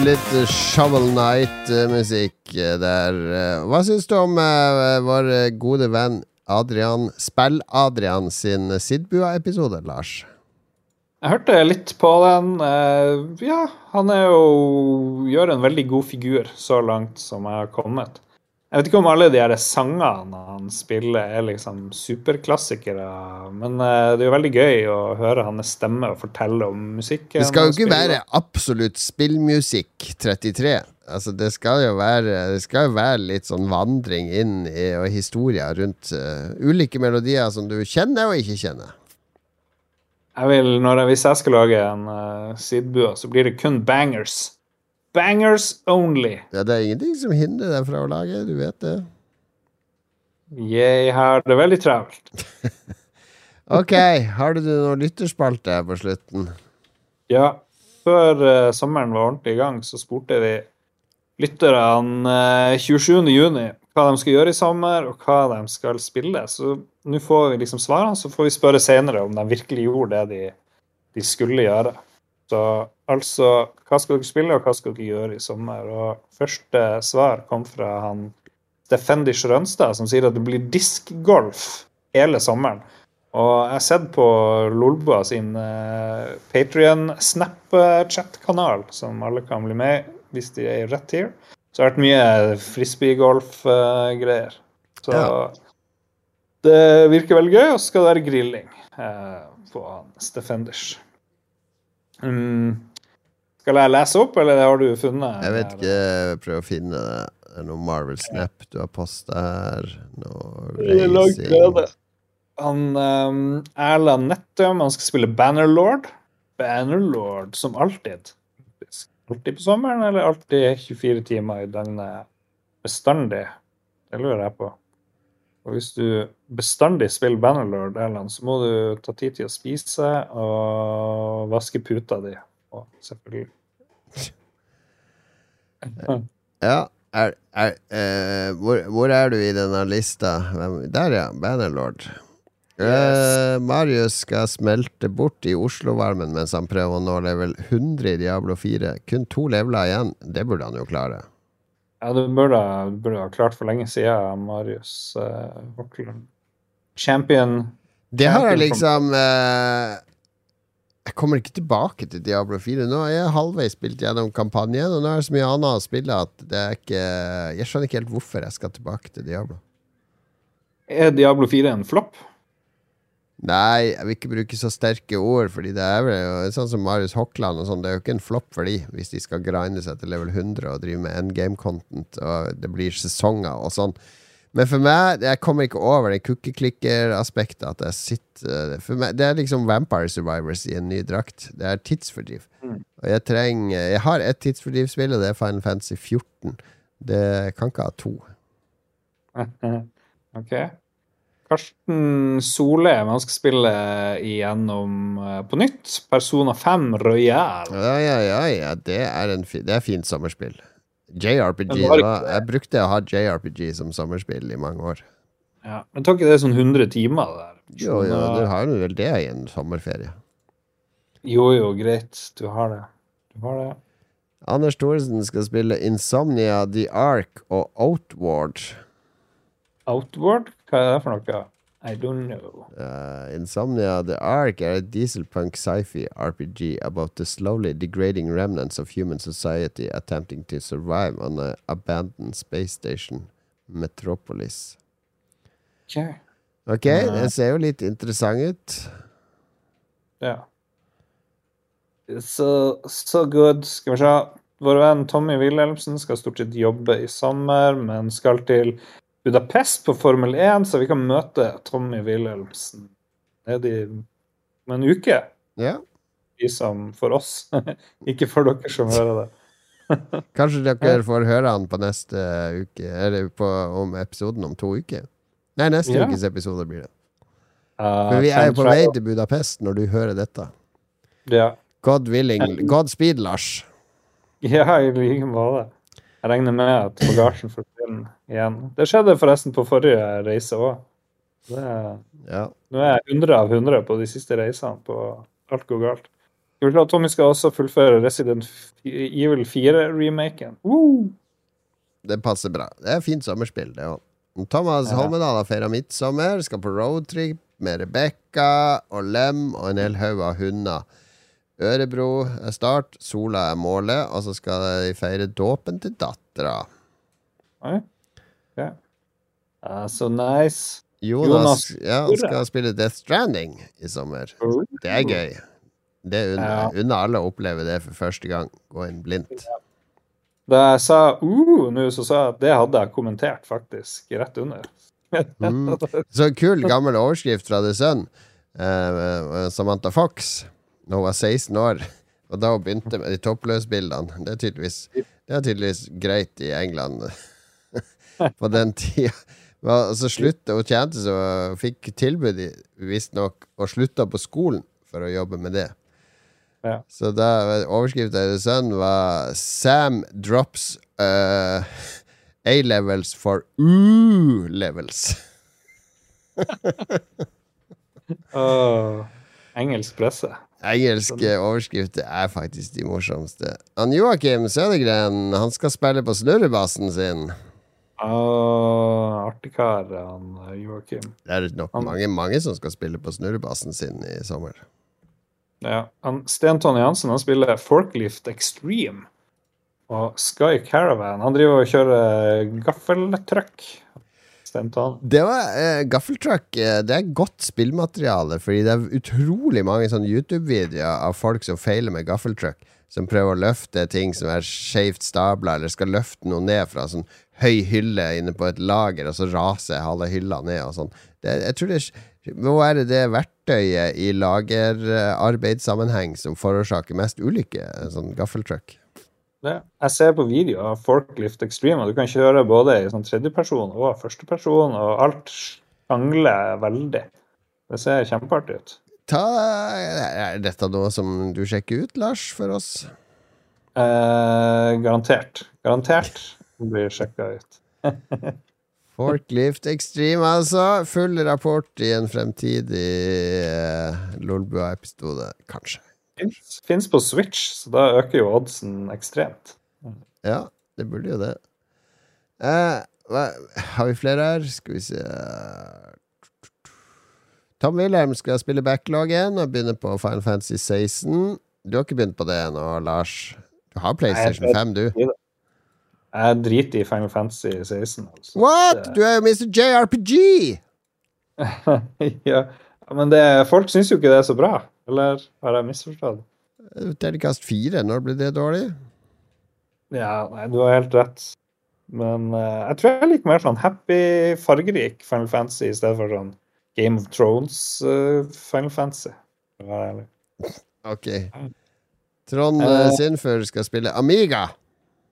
Litt eh, Shovel Night-musikk der. Eh, Hva syns du om eh, vår gode venn Adrian Spill-Adrian sin Sidbua-episode, Lars? Jeg hørte litt på den. Eh, Ja, han er jo gjør en veldig god figur så langt som jeg har kommet. Jeg vet ikke om alle de her sangene han spiller, er liksom superklassikere, men eh, det er jo veldig gøy å høre hans stemme og fortelle om musikk. Det skal jo ikke være absolutt spillmusikk 33. Altså, det skal jo være, det skal være litt sånn vandring inn i og historier rundt uh, ulike melodier som du kjenner og ikke kjenner. Jeg vil, jeg, hvis jeg skal lage en uh, sidbue, så blir det kun bangers. Bangers only. Ja, det er ingenting som hindrer deg fra å lage, du vet det. Jeg har det veldig travelt. *laughs* Ok, har du noen lytterspalte på slutten? Ja, før uh, sommeren var ordentlig i gang, så spurte vi lytterne uh, 27. juni hva de skal gjøre i sommer, og hva de skal spille. Så nå får vi liksom svarene, så får vi spørre senere om de virkelig gjorde det de, de skulle gjøre. Så altså, hva skal dere spille, og hva skal dere gjøre i sommer? Og første svar kom fra han Defendish Rønstad, som sier at det blir diskgolf hele sommeren. Og jeg har sett på Lolboa sin uh, Patrion Snapchat-kanal, som alle kan bli med hvis de er i rett tier. Så det har vært mye frisbeegolf-greier. så Ja. det virker veldig gøy, og så skal det være grilling eh, på Stefenders. Steffendish. Mm. Skal jeg lese opp, eller har du funnet Jeg vet ikke, prøv å finne det. Det er noe Marvel Snap du har posta her. Noe Det racing. Han um, Erland Nettum, han skal spille Bannerlord. Bannerlord som alltid. Alltid på sommeren, eller alltid 24 timer i døgnet bestandig? Det lurer jeg på. Og hvis du bestandig spiller Bannerlord, Erland, så må du ta tid til å spise og vaske puta di. Og selvfølgelig. *laughs* Ja, er, er, eh, hvor, hvor er du i denne lista? Der, ja. Bannerlord. Eh, Marius skal smelte bort i Oslo-varmen mens han prøver å nå level 100 i Diablo 4. Kun to leveler igjen. Det burde han jo klare. Ja, det burde, burde ha klart for lenge siden, Marius uh, Champion Det har jeg liksom eh, Jeg kommer ikke tilbake til Diablo 4. Nå er jeg halvveis spilt gjennom kampanjen, og nå er det så mye annet å spille at det ikke Jeg skjønner ikke helt hvorfor jeg skal tilbake til Diablo. Er Diablo 4 en flopp? Nei, jeg vil ikke bruke så sterke ord, Fordi det er vel sånn som Marius Hokland og sånn. Det er jo ikke en flopp for de hvis de skal grinde seg til level 100 og drive med endgame-content, og det blir sesonger og sånn. Men for meg, jeg kommer ikke over det cookie-clicker-aspektet. At jeg sitter For meg, Det er liksom Vampire Survivors i en ny drakt. Det er tidsfordriv. Mm. Og jeg trenger Jeg har ett tidsfordrivsspill, og det er Final Fantasy 14. Det kan ikke ha to. *laughs* ok. Karsten Sole man skal spille igjennom eh, på nytt. Persona 5 Royal. Ja, ja, ja, ja. Det er, en fi det er fint sommerspill. JRPG. Var, jeg brukte å ha JRPG som sommerspill i mange år. Ja. Men tar ikke det sånn 100 timer? der? Jo, jo, Sånn, du eh, har jo vel det i en sommerferie. jo, jo, greit. Du har det. Du har det. Anders Thoresen skal spille Insomnia, The Ark og Outward. Outward? Hva er det for noe? I don't know. Uh, Insomnia The Ark er et dieselpunk sci-fi RPG about the slowly degrading remnants of human society attempting to survive on an abandoned space station, Metropolis. Ok. Ok, uh, det ser jo litt interessant ut. Ja. Så so good. Skal vi se. Vår venn Tommy Wilhelmsen skal stort sett jobbe i sommer, men skal til Budapest på Formel 1, så vi kan møte Tommy Wilhelmsen nede om en uke. Ja, De som for oss, *laughs* ikke for dere som hører det. *laughs* Kanskje dere får høre han på neste uke, eller på, om episoden om to uker. Nei, neste Ja. ukes episode blir det. Uh, For vi er jo på vei til Budapest når du hører dette. Ja. God willing. Godspeed, Lars. ja, i like måte. Jeg regner med at bagasjen forsvinner igjen. Det skjedde forresten på forrige reise òg. Ja. Nå er jeg 100 av 100 på de siste reisene på alt går galt. Jeg vil Tommy skal også fullføre Resident Evil 4-remaken. Woo! Det passer bra. Det er fint sommerspill, det òg. Thomas Ja. Holmedal har feira midtsommer, skal på roadtrip med Rebekka og Lem og en hel haug av hunder. Ørebro er start, Sola er målet, og så skal de feire dåpen til dattera. Oi. Ja. Ah, så nice. Jonas, Jonas ja, skal spille Death Stranding i sommer. Det er gøy. Det unner Ja. alle å oppleve det for første gang. Gå inn blindt. Da jeg sa uh, nå, så sa jeg at det hadde jeg kommentert, faktisk. Rett under. Mm. *laughs* Så kul gammel overskrift fra The Sun. Uh, Samantha Fox, da hun var 16 år. Og da hun begynte med de toppløsbildene. Det er tydeligvis, det er tydeligvis greit i England på den tida. Og så slutta Hun tjente så fikk tilbud, visstnok, og slutta på skolen for å jobbe med det. Ja. Så da overskrifta i The Sun var 'Sam drops uh, A-levels for U-levels'. *laughs* Åh, engelsk presse. Engelske overskrifter er faktisk de morsomste. Han Joakim Sødegren han skal spille på snurrebassen sin. Åh, artig kar, han eh, Joakim. Det er nok Han- mange, mange som skal spille på snurrebassen sin i sommer. Ja. Han, Sten Tonje Hansen han spiller Forklift Extreme. Og Sky Caravan. Han driver og kjører gaffeltruck. Sten Tonje. Det var eh, Gaffeltruck. Eh, det er godt spillmateriale, fordi det er utrolig mange sånne YouTube-videoer av folk som feiler med gaffeltruck. Som prøver å løfte ting som er skjevt stabla, eller skal løfte noe ned fra sånn høy hylle inne på et lager, og så raser halve hylla ned og sånn. Det, jeg tror det må være det verktøyet i lagerarbeidssammenheng som forårsaker mest ulykke, sånn gaffeltruck. Det. Jeg ser på video av Forklift Extreme, og du kan kjøre både i sånn tredjeperson og førsteperson, og alt sjangler veldig. Det ser kjempeartig ut. Ta, er dette noe som du sjekker ut, Lars, for oss? Eh, garantert. Garantert blir sjekka ut. *laughs* Forklift Extreme, altså. Full rapport i en fremtidig uh, Lolbua-episode, kanskje. Fins, på Switch, så da øker jo oddsen ekstremt. Ja, det burde jo det. Eh, hva, har vi flere her? Skal vi se Tom Wilhelm skal spille backloggen og begynne på Final Fantasy 16. Du har ikke begynt på det ennå, Lars? Du har PlayStation Nei, 5, du. Jeg driter i Final Fantasy 16. Altså. What?! Du er jo Mr. JRPG! *laughs* ja, men det, folk syns jo ikke det er så bra. Eller har jeg misforstått? Terningkast fire, når blir det dårlig? Ja, nei, du har helt rett. Men uh, jeg tror jeg liker mer sånn happy, fargerik Final Fantasy i stedet for sånn Game of Thrones eh, Final Fantasy. Ok. Trond Eh. uh, Sinfør skal spille Amiga.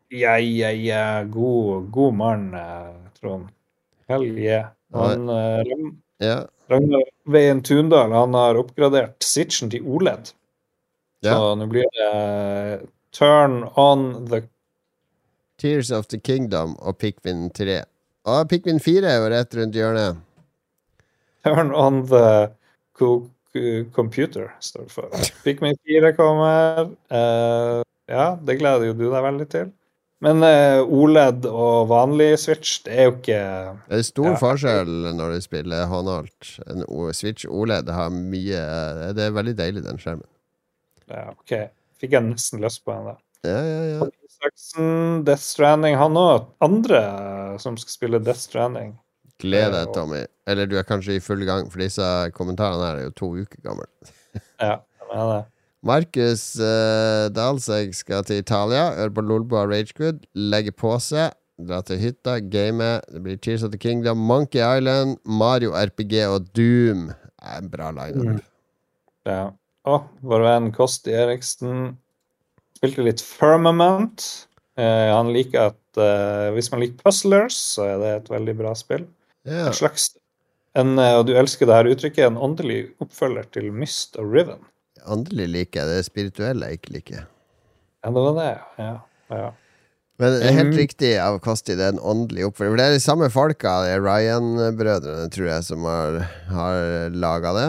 Ja, ja, ja. God, god mann, eh, Trond. Hell yeah. Han, eh, Ja. Ragnar Veien Tundal han har oppgradert Switchen til OLED. Ja. Så nå blir det turn on the Tears of the Kingdom og Pikmin 3. Og Pikmin 4 er jo rett rundt hjørnet. Turn on the computer, står det for. Pikmin 4 kommer. Uh, ja, det gleder jo du deg veldig til. Men eh, OLED og vanlig Switch, det er jo ikke Det er stor Ja. forskjell når du spiller håndholdt. En Switch OLED har mye Det er veldig deilig, den skjermen. ja, OK, fikk jeg nesten lyst på en der. Ja, ja, ja. Isaksen, Death Stranding Han og andre som skal spille Death Stranding. Gled deg, Tommy. Eller du er kanskje i full gang, for disse kommentarene her er jo to uker gamle. Ja, jeg mener det. Markus uh, Dalseg skal til Italia, høre på Lolbo og Ragegood, legge på seg, dra til hytta, game. Det blir Tears of the Kingdom, Monkey Island, Mario RPG og Doom. Det er en bra lineup. Mm. Ja. Å, vår venn Kosti Eriksen spilte litt Firmament. Uh, han liker at uh, hvis man liker puzzlers, så er det et veldig bra spill. Yeah. En slags en, eh, Og du elsker det her uttrykket, en åndelig oppfølger til Myst og Riven. Åndelig liker jeg det spirituelle jeg ikke liker. Ja, det var det, ja. ja. Men det er helt Mm. riktig av Kosti, det er en åndelig oppfølging. For det er de samme folka, Ryan-brødrene, tror jeg, som har, har laga det.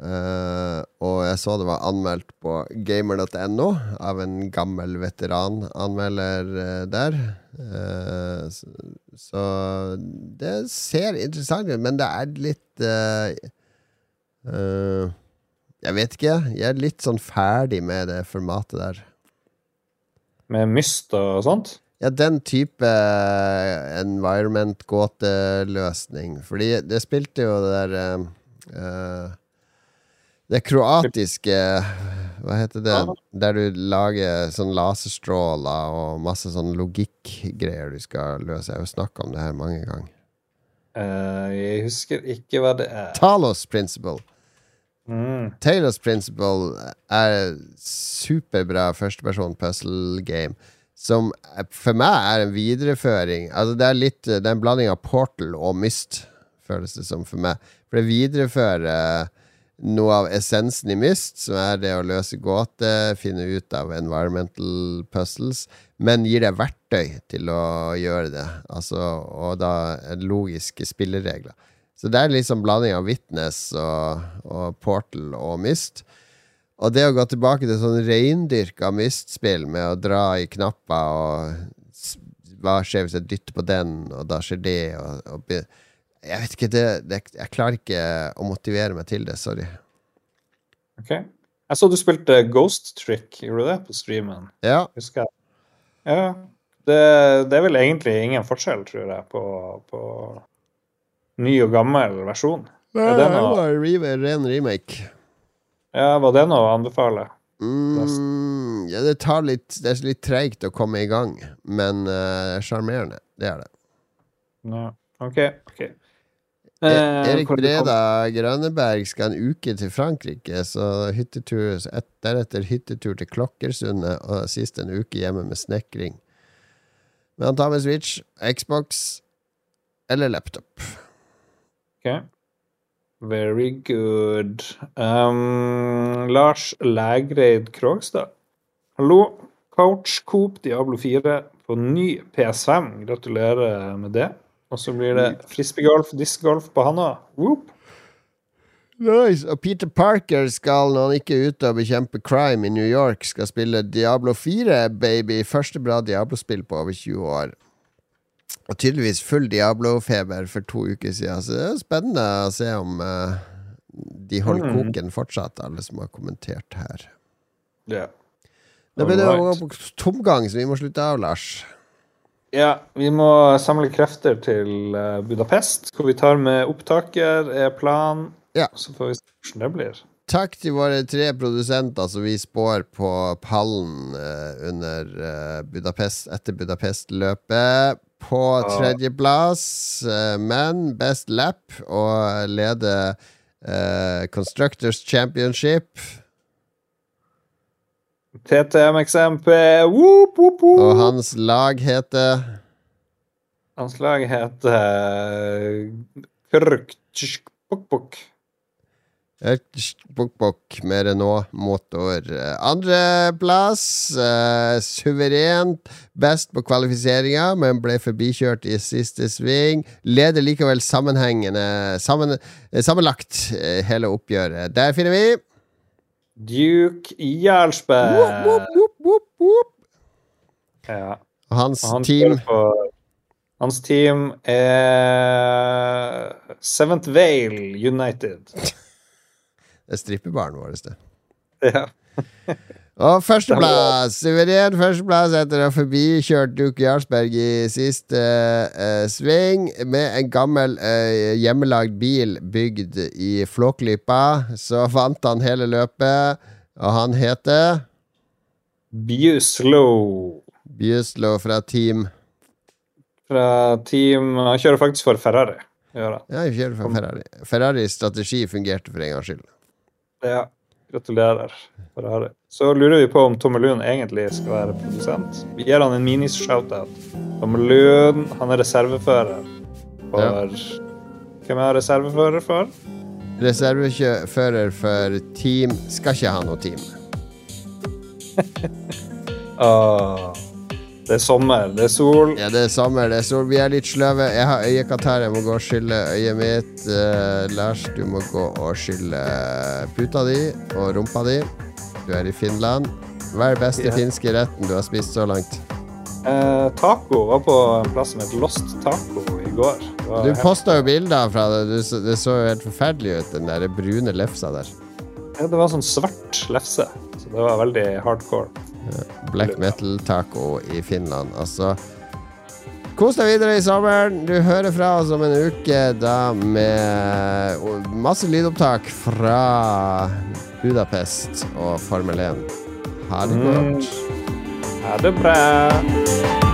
Uh, og jeg så det var anmeldt på gamer.no av en gammel veterananmelder uh, der. Uh, så, så det ser interessant ut, men det er litt eh, eh, Jeg vet ikke. Jeg er litt sånn ferdig med det formatet der. Med Myst og sånt. Ja, den type eh, environment-gåteløsning. Fordi det spilte jo det der eh, Det kroatiske Hva heter det? Der du lager sånn laserstråler og masse sånn logikkgreier du skal løse. Jeg har jo snakka om det her mange ganger. Uh, jeg husker ikke hva det er. Talos Principle. Mm. Taylors Principle er superbra førsteperson puzzle game. Som for meg er en videreføring Altså Det er litt Det er en blanding av Portal og Myst, føles det som for meg. For det viderefører noe av essensen i Myst, som er det å løse gåter, finne ut av environmental puzzles, men gir deg verktøy til å gjøre det. Altså, og da logiske spilleregler. Så det er liksom blanding av Witness og, og Portal og Myst. Og det å gå tilbake til sånn reindyrka Myst-spill med å dra i knapper og Hva skjer hvis jeg dytter på den, og da skjer det, og, og Jeg vet ikke, det, det, jeg klarer ikke å motivere meg til det, sorry. OK. Jeg så du spilte Ghost Trick, gjorde du det på streamen? Ja, Husker jeg. Ja. Det, det er vel egentlig ingen forskjell, tror jeg, på, på ny og gammel versjon. Nei, det noe- var re- ren remake. Ja, Var det noe å anbefale? Mm, ja, det tar litt Det er litt treigt å komme i gang, men uh, sjarmerende. Det er det. Ja. OK. ok. E Eh, Erik Breda Grønneberg skal en uke til Frankrike, så hyttetur, et, deretter hyttetur til Klokkersundet, og sist en uke hjemme med snekring. Men han tar med Switch, Xbox eller laptop. Ok. Very good. Um, Lars Lægreid Krogstad. Hallo. coach Coop Diablo 4 på ny PS5. Gratulerer med det. Og så blir det frisbeegolf, discgolf på Hanna. Whoop. Nice. Og Peter Parker skal, når han ikke er ute og bekjemper crime i New York, skal spille Diablo 4, baby. Første bra Diablo-spill på over 20 år. Og tydeligvis full Diablo-feber for to uker siden. Så det er spennende å se om uh, de holder Mm. koken fortsatt, alle som har kommentert her. Ja. Da begynner det på tomgang, så vi må slutte av, Lars. Ja, vi må samle krefter til eh, Budapest, hvor vi tar med opptaker, er planen. Ja. Så får vi se hvordan det blir. Takk til våre tre produsenter som vi spår på pallen eh, under eh, Budapest etter Budapest-løpet. På tredjeplass, uh, men best lap og leder uh, Constructors Championship. TTMXMP, whoop, whoop, whoop. Og hans lag heter Hans lag heter Krk-tsk-puk-puk. Bok-bok med Renault-motor. Andreplass, eh, suverent best på kvalifiseringa, men ble forbikjørt i siste sving. Leder likevel sammenhengende sammen, sammenlagt uh, hele oppgjøret. Der finner vi Duke Jarlsberg. whoop, whoop, whoop. Ja. Hans han team hans team er Seventh Vale United. *laughs* Strippebaren vår, det. Ja. *laughs* Og førsteplass! Suveren førsteplass etter å ha forbikjørt Duke Jarlsberg i siste uh, sving med en gammel uh, hjemmelagd bil bygd i Flåklypa. Så vant han hele løpet, og han heter Bjuslo. Bjuslo fra Team fra team Han kjører faktisk for Ferrari. Ja, han. Kjører for Ferrari. Ferraris strategi fungerte for en gangs skyld. Ja. Gratulerer, Ferrari. Så lurer vi på om Tommelun egentlig skal være produsent. Vi gir han en minis-shoutout. Tommelun, han er reservefører for Hvem er reservefører for? Reservefører for Team Skal ikke ha noe team. *laughs* Åh, det er sommer, det er sol. Ja, det er sommer, det er sol. Vi er litt sløve. Jeg har øyekatarr, jeg må gå og skylle øyet mitt. Uh, Lars, du må gå og skylle puta di og rumpa di. Du er i Finland. Hva er den beste yeah. finske retten du har spist så langt? Uh, taco var på en plass som het Lost Taco i går. Du posta jo bilder fra det. Du, det så jo helt forferdelig ut, den der brune lefsa der. ja, det var sånn svart lefse, så det var veldig hardcore. Black metal taco i Finland. Altså Kos deg videre i sommeren. Du hører fra oss om en uke da med masse lydopptak fra Budapest og Formel 1. Ha det Mm. godt. Ha det bra.